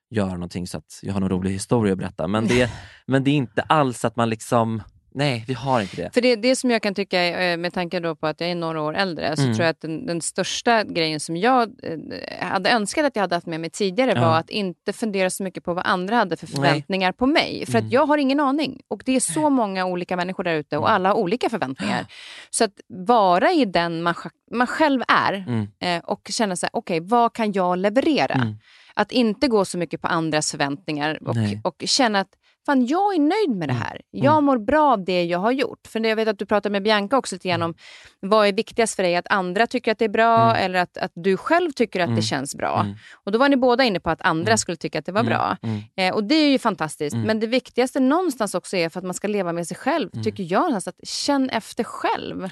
göra någonting så att jag har någon rolig historia att berätta. Men det, men det är inte alls att man liksom, nej, vi har inte det. För det, det som jag kan tycka, eh, med tanke då på att jag är några år äldre, så Mm. tror jag att den, den största grejen som jag eh, hade önskat att jag hade haft med mig tidigare Ja. var att inte fundera så mycket på vad andra hade för Nej. förväntningar på mig. För Mm. att jag har ingen aning. Och det är så många olika människor där ute och Mm. alla har olika förväntningar. Så att vara i den man, man själv är Mm. eh, och känna här, okej, vad kan jag leverera? Mm. Att inte gå så mycket på andras förväntningar och, Nej. och känna att fan, jag är nöjd med det Mm. här. Jag mår bra av det jag har gjort. För jag vet att du pratade med Bianca också lite grann om vad är viktigast för dig? Att andra tycker att det är bra Mm. eller att, att du själv tycker att Mm. det känns bra. Mm. Och då var ni båda inne på att andra Mm. skulle tycka att det var Mm. bra. Mm. Eh, och det är ju fantastiskt. Mm. Men det viktigaste någonstans också är för att man ska leva med sig själv, Mm. tycker jag. någonstans Att känn efter själv.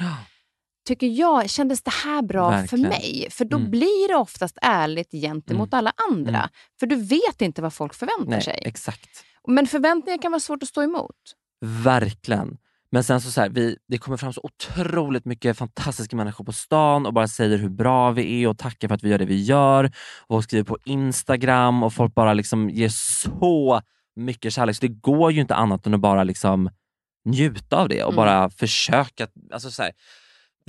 Tycker jag, kändes det här bra Verkligen. för mig? För då Mm. blir det oftast ärligt gentemot alla andra. Mm. För du vet inte vad folk förväntar Nej, sig. exakt. Men förväntningar kan vara svårt att stå emot. Verkligen. Men sen så, så här, vi, det kommer fram så otroligt mycket fantastiska människor på stan och bara säger hur bra vi är och tackar för att vi gör det vi gör. Och folk skriver på Instagram och folk bara liksom ger så mycket kärlek. Så det går ju inte annat än att bara liksom njuta av det och Mm. bara försöka. Alltså så här,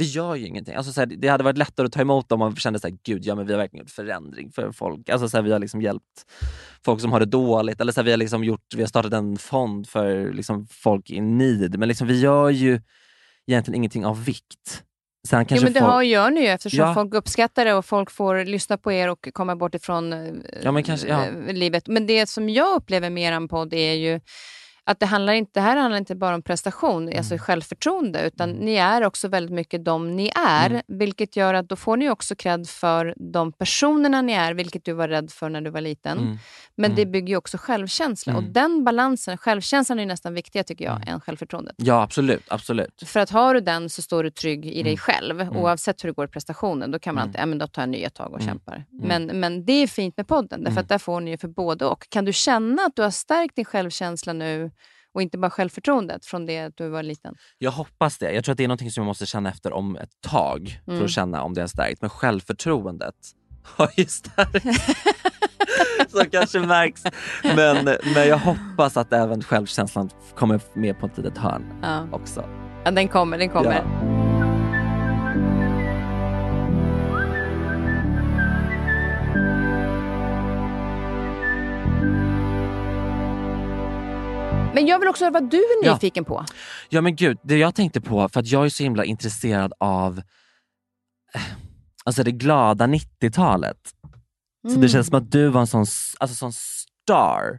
vi gör ju ingenting. Alltså så här, det hade varit lättare att ta emot om man kände så här, gud ja men vi har verkligen gjort förändring för folk. Alltså så här, vi har liksom hjälpt folk som har det dåligt. Eller så här, vi, har liksom gjort, vi har startat en fond för liksom folk i need. Men liksom, vi gör ju egentligen ingenting av vikt. Sen Jo, men det folk, har, gör ni ju eftersom Ja. folk uppskattar det och folk får lyssna på er och komma bort ifrån eh, Ja, men kanske- ja. eh, livet. Men det som jag upplever med er podd är ju att det, handlar inte, det här handlar inte bara om prestation, alltså självförtroende, utan ni är också väldigt mycket de ni är, vilket gör att då får ni också cred för de personerna ni är, vilket du var rädd för när du var liten. Mm. Men det bygger ju också självkänsla och den balansen, självkänslan är nästan viktigare tycker jag än självförtroendet. Ja, absolut. absolut. För att har du den så står du trygg i Mm. dig själv. Oavsett hur det går i prestationen. Då kan man alltid, ja men då tar jag nya tag Mm. och kämpar. Men, men det är fint med podden, därför att där får ni ju för både och. Kan du känna att du har stärkt din självkänsla nu och inte bara självförtroendet från det att du var liten? Jag hoppas det. Jag tror att det är något som jag måste känna efter om ett tag för Mm. att känna om det är stärkt. Men självförtroendet har ju stärkt. Som kanske märks. Men, men jag hoppas att även självkänslan kommer med på ett litet hörn Ja. också. Ja, den kommer, den kommer. Ja. Men jag vill också höra vad du är Ja. nyfiken på. Ja men gud, det jag tänkte på, för att jag är så himla intresserad av eh, alltså det glada 90-talet. Så Mm. det känns som att du var en sån, alltså, sån star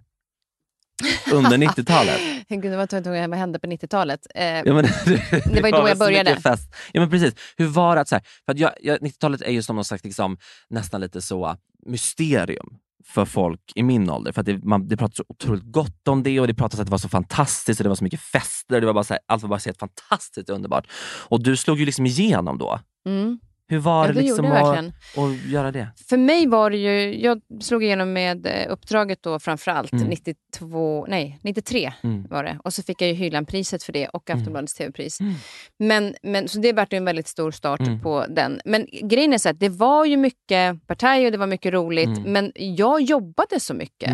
under 90-talet. Gud, vad, vad, vad hände på 90-talet? Eh, Ja, men, det, var ju då jag så började. Fest. Ja, men precis. Hur var det att, så här, för att jag, jag, 90-talet är ju som någon slags liksom, nästan lite så mysterium för folk i min ålder. För att det, man, det pratas så otroligt gott om det och det pratas att det var så fantastiskt och det var så mycket fester. Det var bara så här, allt var bara så helt fantastiskt underbart. Och du slog ju liksom igenom då. mm. Hur var Ja, det det liksom jag att, göra det? För mig var det ju, jag slog igenom med eh, uppdraget då framförallt Mm. 92, nej 93 Mm. var det. Och så fick jag ju Hylandpriset för det och Aftonbladets TV-pris. Mm. Men, men, så det vart ju en väldigt stor start Mm. på den. Men grejen är så att det var ju mycket partaj och det var mycket roligt, Mm. men jag jobbade så mycket.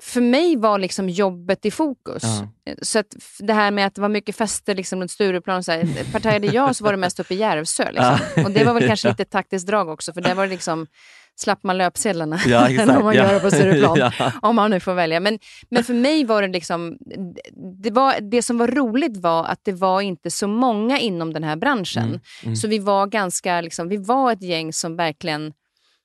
För mig var liksom jobbet i fokus. Ja. Så att det här med att det var mycket fester liksom runt Stureplan, så här, partajade jag så var det mest uppe i Järvsö. Liksom. Och det var väl kanske lite taktiskt drag också, för där var det liksom, slapp man löpsedlarna Ja, än vad man ja. gör på Stureplan. ja. Om man nu får välja. Men, men för mig var det liksom, det, var, det som var roligt var att det var inte så många inom den här branschen. Mm, mm. Så vi var ganska, liksom, vi var ett gäng som verkligen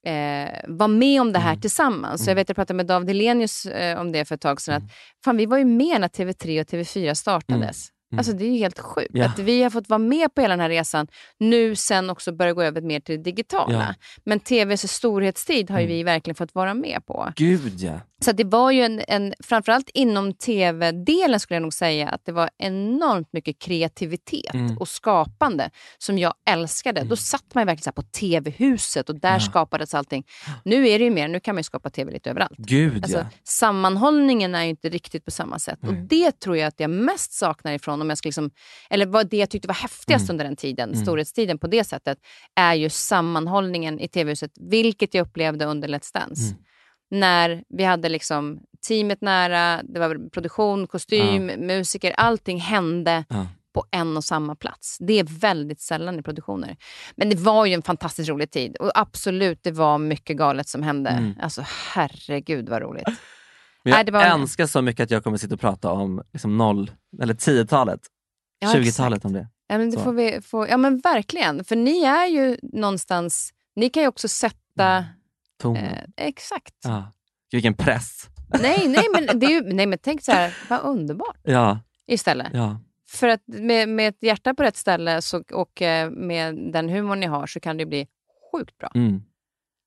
eh, var med om det här Mm. tillsammans. Så jag vet jag pratade med David Hellenius eh, om det för ett tag sedan. Att, fan, vi var ju med när TV3 och TV4 startades. Mm. Alltså det är ju helt sjukt Ja. att vi har fått vara med på hela den här resan. Nu sen också börja gå över mer till det digitala. Ja. Men TVs storhetstid har ju Mm. vi verkligen fått vara med på. Gud ja. Så det var ju en, en, framförallt inom tv-delen skulle jag nog säga att det var enormt mycket kreativitet Mm. och skapande som jag älskade. Då satt man verkligen på tv-huset och där Ja. skapades allting. Nu är det ju mer, nu kan man skapa tv lite överallt. Gud Alltså, ja. sammanhållningen är ju inte riktigt på samma sätt. Och Nej. det tror jag att jag mest saknar ifrån, om jag ska liksom, eller vad det jag tyckte var häftigast Mm. under den tiden, Mm. storhetstiden på det sättet, är ju sammanhållningen i tv-huset, vilket jag upplevde under Let's Dance. Mm. När vi hade liksom teamet nära, det var produktion, kostym, musiker, allting hände Ja. på en och samma plats. Det är väldigt sällan i produktioner. Men det var ju en fantastiskt rolig tid. Och absolut, det var mycket galet som hände. Mm. Alltså herregud vad roligt. Men Nej, jag det var- önskar så mycket att jag kommer sitta och prata om liksom noll, eller 10-talet, Ja, 20-talet exakt. om det. Ja, men det Så. får vi, få, ja men verkligen. För ni är ju någonstans, ni kan ju också sätta... Tonen. Eh, exakt. Ja. Vilken press. Nej, nej, men det är ju, nej men tänk så här, vad underbart Ja, istället. ja. För att med, med ett hjärta på rätt ställe så, och eh, med den humor ni har så kan det bli sjukt bra. Mm.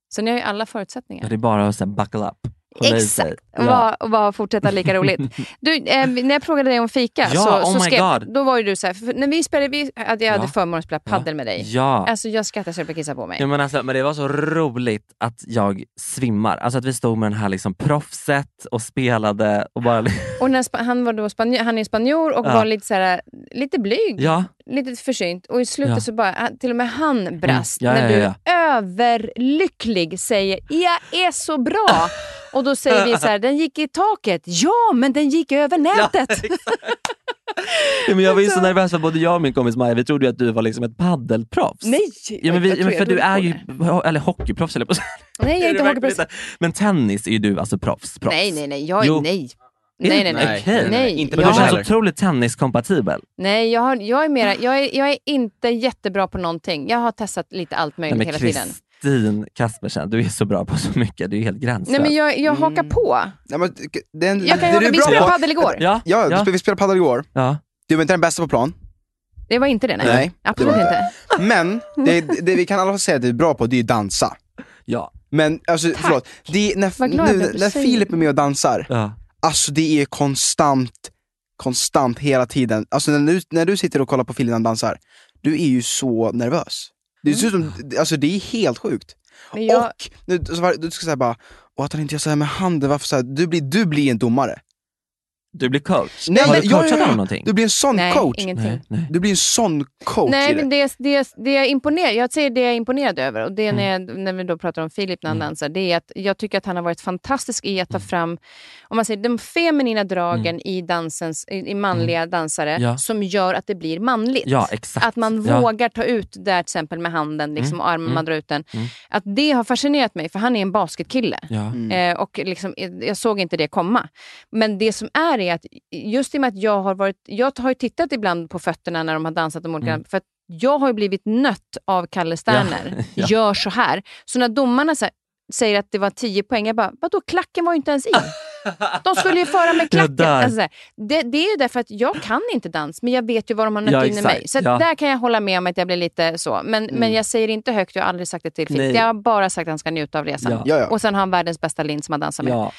Så ni har ju alla ja. förutsättningar. Det är bara att så här, buckle up. Exakt, och bara, och bara fortsätta lika roligt. Du, eh, när jag frågade dig om fika, Ja, så, oh så skrev, då var ju du så här, när vi spelade, vi, att jag hade Ja. förmånen att spela paddel med dig. Ja. Alltså jag skrattade så jag kissa på mig. Ja, men, alltså, men det var så roligt att jag svimmar. Alltså att vi stod med den här liksom proffset och spelade och bara... Och när, han, var då spanjor, han är spanjor och Ja. var lite, så här, lite blyg, Ja, lite försynt. Och i slutet Ja. så bara, han- till och med han brast. Mm. Ja, när du överlycklig säger “jag är så bra” och då säger vi så här, den gick i taket. Ja, men den gick över nätet. ja, men jag var ju så nervös för både jag och min kompis Maja, vi trodde att du var liksom ett paddelproffs. Nej! Ja, men vi, men för du är ju, eller hockeyproffs eller på Nej, jag är inte hockeyproffs. Men tennis är ju du alltså proffs. proffs. Nej, nej, nej. Jag är Jo. nej. Nej, det- nej, nej. Okej. Nej, Inte Men du känns otroligt tenniskompatibel. Nej, jag, har, jag, är mera, jag, är, jag är inte jättebra på någonting. Jag har testat lite allt Nej, möjligt men hela tiden. Kristin Kaspersen, du är så bra på så mycket. Du är helt gränslös. Nej men jag, jag hakar Mm. på. Nej, men, den, Jag kan det vi bra spelade på, padel igår. Ja, ja, ja. Du, vi spelade padel igår. ja. Du var inte den bästa på plan. Det var inte det nej. Nej, det Absolut var inte. Men det, det vi kan alla säga att du är bra på, det är ju dansa. ja. Men alltså, förlåt, det är, när, nu, när Filip är med och dansar, ja. Alltså det är konstant, konstant hela tiden. Alltså när du, när du sitter och kollar på han dansar, du är ju så nervös. Det ser ut som, alltså det är helt sjukt. Jag, Och nu, så var, du ska säga bara, och att han inte gör så här med handen, varför så här? Du, blir, du blir en domare. Du blir coach. Nej, Har du coachat ja, ja. honom någonting? Du blir en sån nej, coach. ingenting. Nej, nej. Du blir en sån coach Nej, det. men det, det, det jag är imponerad, jag säger det jag är imponerad över och det är när, Mm. jag, när vi då pratar om Filip när han dansar, det är att jag tycker att han har varit fantastisk i att Mm. ta fram om man säger, de feminina dragen i dansens, i, i manliga dansare Ja. som gör att det blir manligt. Ja, exakt. Att man ja. vågar ta ut där till exempel med handen liksom, och armen, mm, man drar ut den. mm. Att det har fascinerat mig för han är en basketkille. Ja. Mm. Eh, och liksom, jag såg inte det komma. Men det som är är att just i och med att jag har varit, jag har ju tittat ibland på fötterna när de har dansat de olika, Mm. för att jag har ju blivit nött av Kalle Sterner. Ja. Gör så här. Så när domarna så här, säger att det var 10 poäng, jag bara, vadå klacken var ju inte ens i. De skulle ju föra med klacken. där. Alltså, det, det är ju därför att jag kan inte dans, men jag vet ju vad de har nött Ja, in i mig. Så Ja. där kan jag hålla med om att jag blir lite så. Men, men jag säger inte högt, jag har aldrig sagt det till Filip. Jag har bara sagt att han ska njuta av resan. Ja. Ja, ja. Och sen har han världens bästa lin som han dansar med.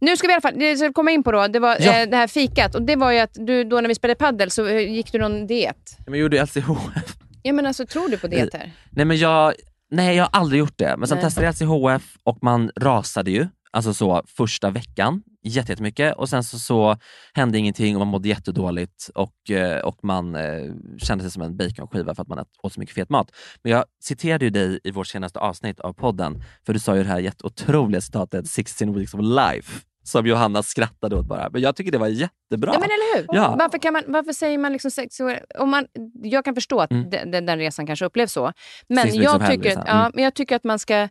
Nu ska vi i alla fall det ska vi komma in på då, det var Ja. eh, det här fikat. Och det var ju att du, då när vi spelade paddel så eh, gick du någon diet. Men jag gjorde LCHF. Ja men alltså tror du på dieter? Nej men jag, nej jag har aldrig gjort det. Men sen Nej. testade jag LCHF och man rasade ju. Alltså så första veckan, jätte- jättemycket. Och sen så, så hände ingenting och man mådde jättedåligt och, eh, och man eh, kände sig som en baconskiva för att man åt så mycket fet mat. Men jag citerade ju dig i vårt senaste avsnitt av podden, för du sa ju det här jätteotroliga citatet 16 weeks of life, som Johanna skrattade åt bara. Men jag tycker det var jättebra. Ja men eller hur? Ja. Varför, kan man, varför säger man liksom sex? Om man, jag kan förstå att Mm. den, den, den resan kanske upplevs så. Men of jag, tycker att, liksom. Mm. ja, men jag tycker att man ska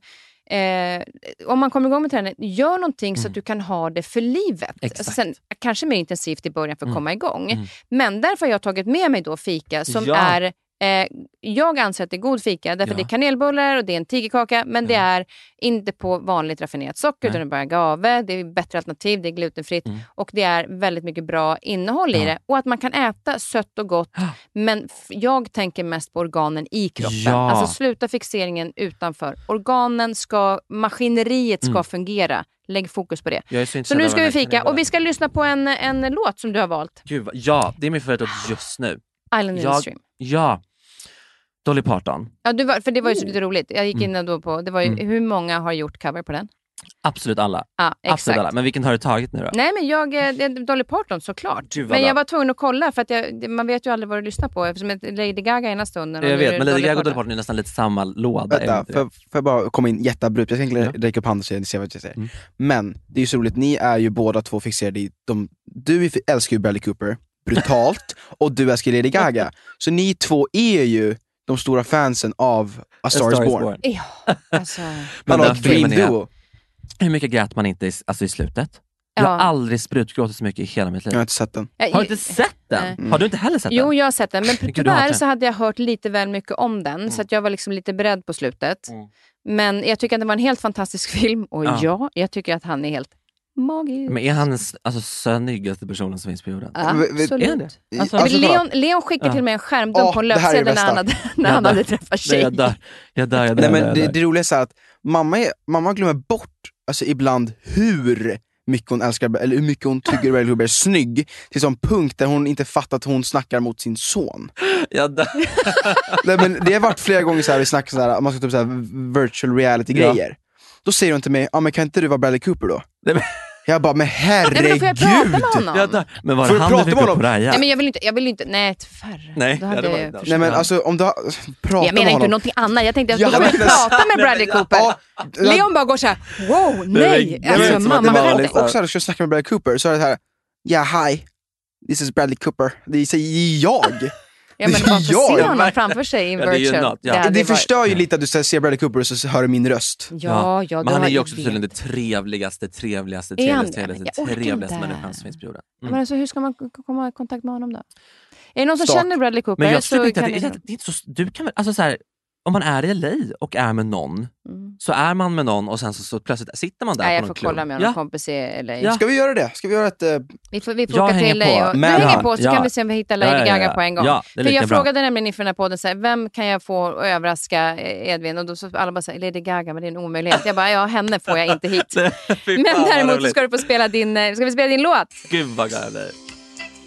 Eh, om man kommer igång med träning, gör någonting så Mm. att du kan ha det för livet. Alltså sen, kanske mer intensivt i början för att Mm. komma igång. Mm. Men därför har jag tagit med mig då fika som Ja. är Eh, jag anser att det är god fika därför Ja. det är kanelbullar och det är en tigerkaka men det Ja. är inte på vanligt raffinerat socker Nej. utan det är bara agave, det är bättre alternativ, det är glutenfritt Mm. och det är väldigt mycket bra innehåll i Ja. det. Och att man kan äta sött och gott men jag tänker mest på organen i kroppen. Alltså sluta fixeringen utanför. Organen ska, maskineriet ska Mm. fungera. Lägg fokus på det. Så, nu ska vi fika och vi ska lyssna på en, en låt som du har valt. Gud, ja, det är min favoritlåt just nu. Island in Jag- the stream. Ja, Dolly Parton. Ja, du var, för det var ju så lite roligt. Jag gick Mm. in då på, det var ju, Mm. hur många har gjort cover på den? Absolut alla. Ja, Absolut alla. Men vilken har du tagit nu då? Nej men jag, eh, Dolly Parton såklart. Gud, men jag var tvungen att kolla för att jag, man vet ju aldrig vad du lyssnar på eftersom Lady Gaga ena stunden. och jag vet, men Lady Gaga och. Dolly Parton är nästan lite samma låda. Vänta, får, jag bara komma in jätteabrupt? Jag tänker Ja. räcka upp handen så jag ser vad jag säger. Mm. Men det är ju så roligt, ni är ju båda två fixerade i, de, du är- älskar ju Bradley Cooper brutalt och du älskar Lady Gaga. Så ni två är ju de stora fansen av A Star, is Born. Ja, alltså. Men den Dream filmen är- Duo. Hur mycket grät man inte i, alltså i slutet? Jag har Ja. aldrig sprutgråtit så mycket i hela mitt liv. Jag har inte sett den. Har du inte sett den? Nej. Har du inte heller sett Jo, den? jag har sett den, men tyvärr så hade jag hört lite väl mycket om den, så att jag var liksom lite beredd på slutet. Mm. Men jag tycker att det var en helt fantastisk film och Ja. ja, jag tycker att han är helt magisk. Men är han den alltså, snyggaste personen som finns på jorden? Ja, absolut. Är han det? Alltså, Alltså, kolla. Leon, Leon skickade Ja. till mig en skärmdump på en löpsedel när han hade, när han hade träffat Nej, tjej. jag dör, jag dör, jag dör. Nej, men det, det roliga är att mamma, är, mamma glömmer bort alltså, ibland hur mycket hon älskar, eller hur mycket hon tycker Bradley Cooper är snygg, till sån punkt där hon inte fattar att hon snackar mot sin son. Jag dör. Nej, men det har varit flera gånger så här, vi snackar så här, man ska upp så här virtual reality grejer. Då säger hon till mig, ja men kan inte du vara Bradley Cooper då? Nej, men- Jag bara, men Nej, men då får jag prata herregud! med honom. Jag dör. Men var det du han prata du fick upp Raja? Nej men jag vill inte, jag vill inte, nej tyvärr. Nej, Då ja, hade det var- jag det Nej men Ja. alltså om du har, prata jag menar inte någonting annat, jag tänkte att Ja, jag skulle men- prata med Bradley Cooper. Ja, Leon bara går såhär, wow, nej! men- Alltså som att mamma det liksom- dig. och också när du ska snacka med Bradley Cooper så är det här, ja hi, this is Bradley Cooper. Det det är jag. Ja men det får jag. se honom framför sig i Ja, det virtual. något, ja. hade Det varit- förstör ju lite att du ser Bradley Cooper och så hör du min röst. Ja, ja, Men han det är ju också tydligen det trevligaste, trevligaste, trevligaste, det? trevligaste, trevligaste människan som finns på jorden. Mm. Men alltså, hur ska man komma i kontakt med honom då? Är det någon som Stalk. känner Bradley Cooper Men jag så inte att kan det, är- det är inte så, du kan väl, alltså så här, om man är i LA och är med någon, Mm. så är man med någon och sen så, så plötsligt sitter man där Nej, på jag någon får klubb. kolla med ja. någon kompis i LA. Ja. Ska vi göra det? Ska vi göra ett... eh, Vi får, vi får Jag åka hänger till LA på. och... Du Men hänger han- på så ja. kan vi se om vi hittar Lady Ja, ja, Gaga ja. på en gång. Ja, det är För jag bra. frågade nämligen inför den här podden, så här, vem kan jag få att överraska eh, Edvin? Och då så alla bara säger Lady Gaga, men det är en omöjlighet. Jag bara, ja henne får jag inte hit. Men däremot så ska du få spela din, eh, ska vi spela din låt. Gud vad gullig.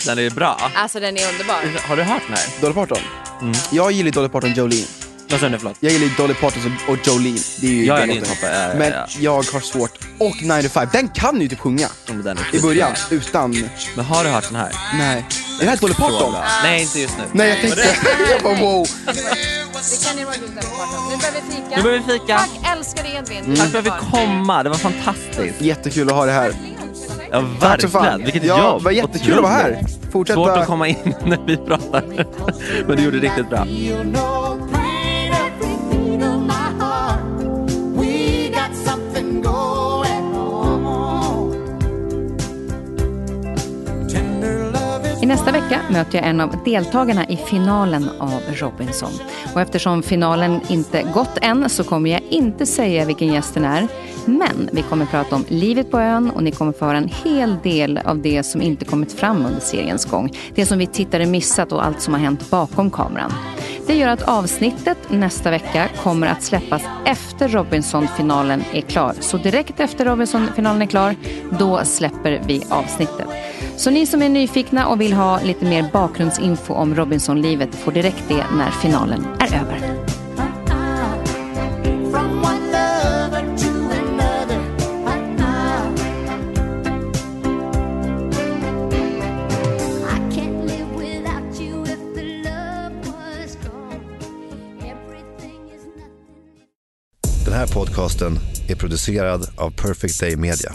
Den är bra. Alltså den är underbar. Har du hört den här? Dolly Parton? Mm. Jag gillar Dolly Parton Jolene. Vad sa du förlåt? Jag gillar Dolly Parton och Jolene. Det är ju Ja, den låten. Ja, ja, Men ja. jag har svårt. Och 9 to 5. Den kan ju typ sjunga. Den är I början. Utan... Men har du hört den här? Nej. Är det här Dolly Parton? Nej, inte just nu. Nej, jag tänkte... jag bara wow. Det kan ni vara ute på parton. Nu behöver vi fika. Nu behöver vi fika. Tack, älskar dig Edvin. Mm. Tack för att vi komma, det var fantastiskt. Jättekul att ha det här. Ja, verkligen. Vilket ja, jobb. Det var jättekul att vara här. Fortsätta... Svårt att komma in när vi pratar. Men du gjorde det riktigt bra. go. Nästa vecka möter jag en av deltagarna i finalen av Robinson. Och eftersom finalen inte gått än så kommer jag inte säga vilken gästen är. Men vi kommer prata om livet på ön och ni kommer få höra en hel del av det som inte kommit fram under seriens gång. Det som vi tittare missat och allt som har hänt bakom kameran. Det gör att avsnittet nästa vecka kommer att släppas efter Robinson-finalen är klar. Så direkt efter Robinson-finalen är klar, då släpper vi avsnittet. Så ni som är nyfikna och vill ha lite mer bakgrundsinfo om Robinson-livet får direkt det när finalen är över. Den här podcasten är producerad av Perfect Day Media.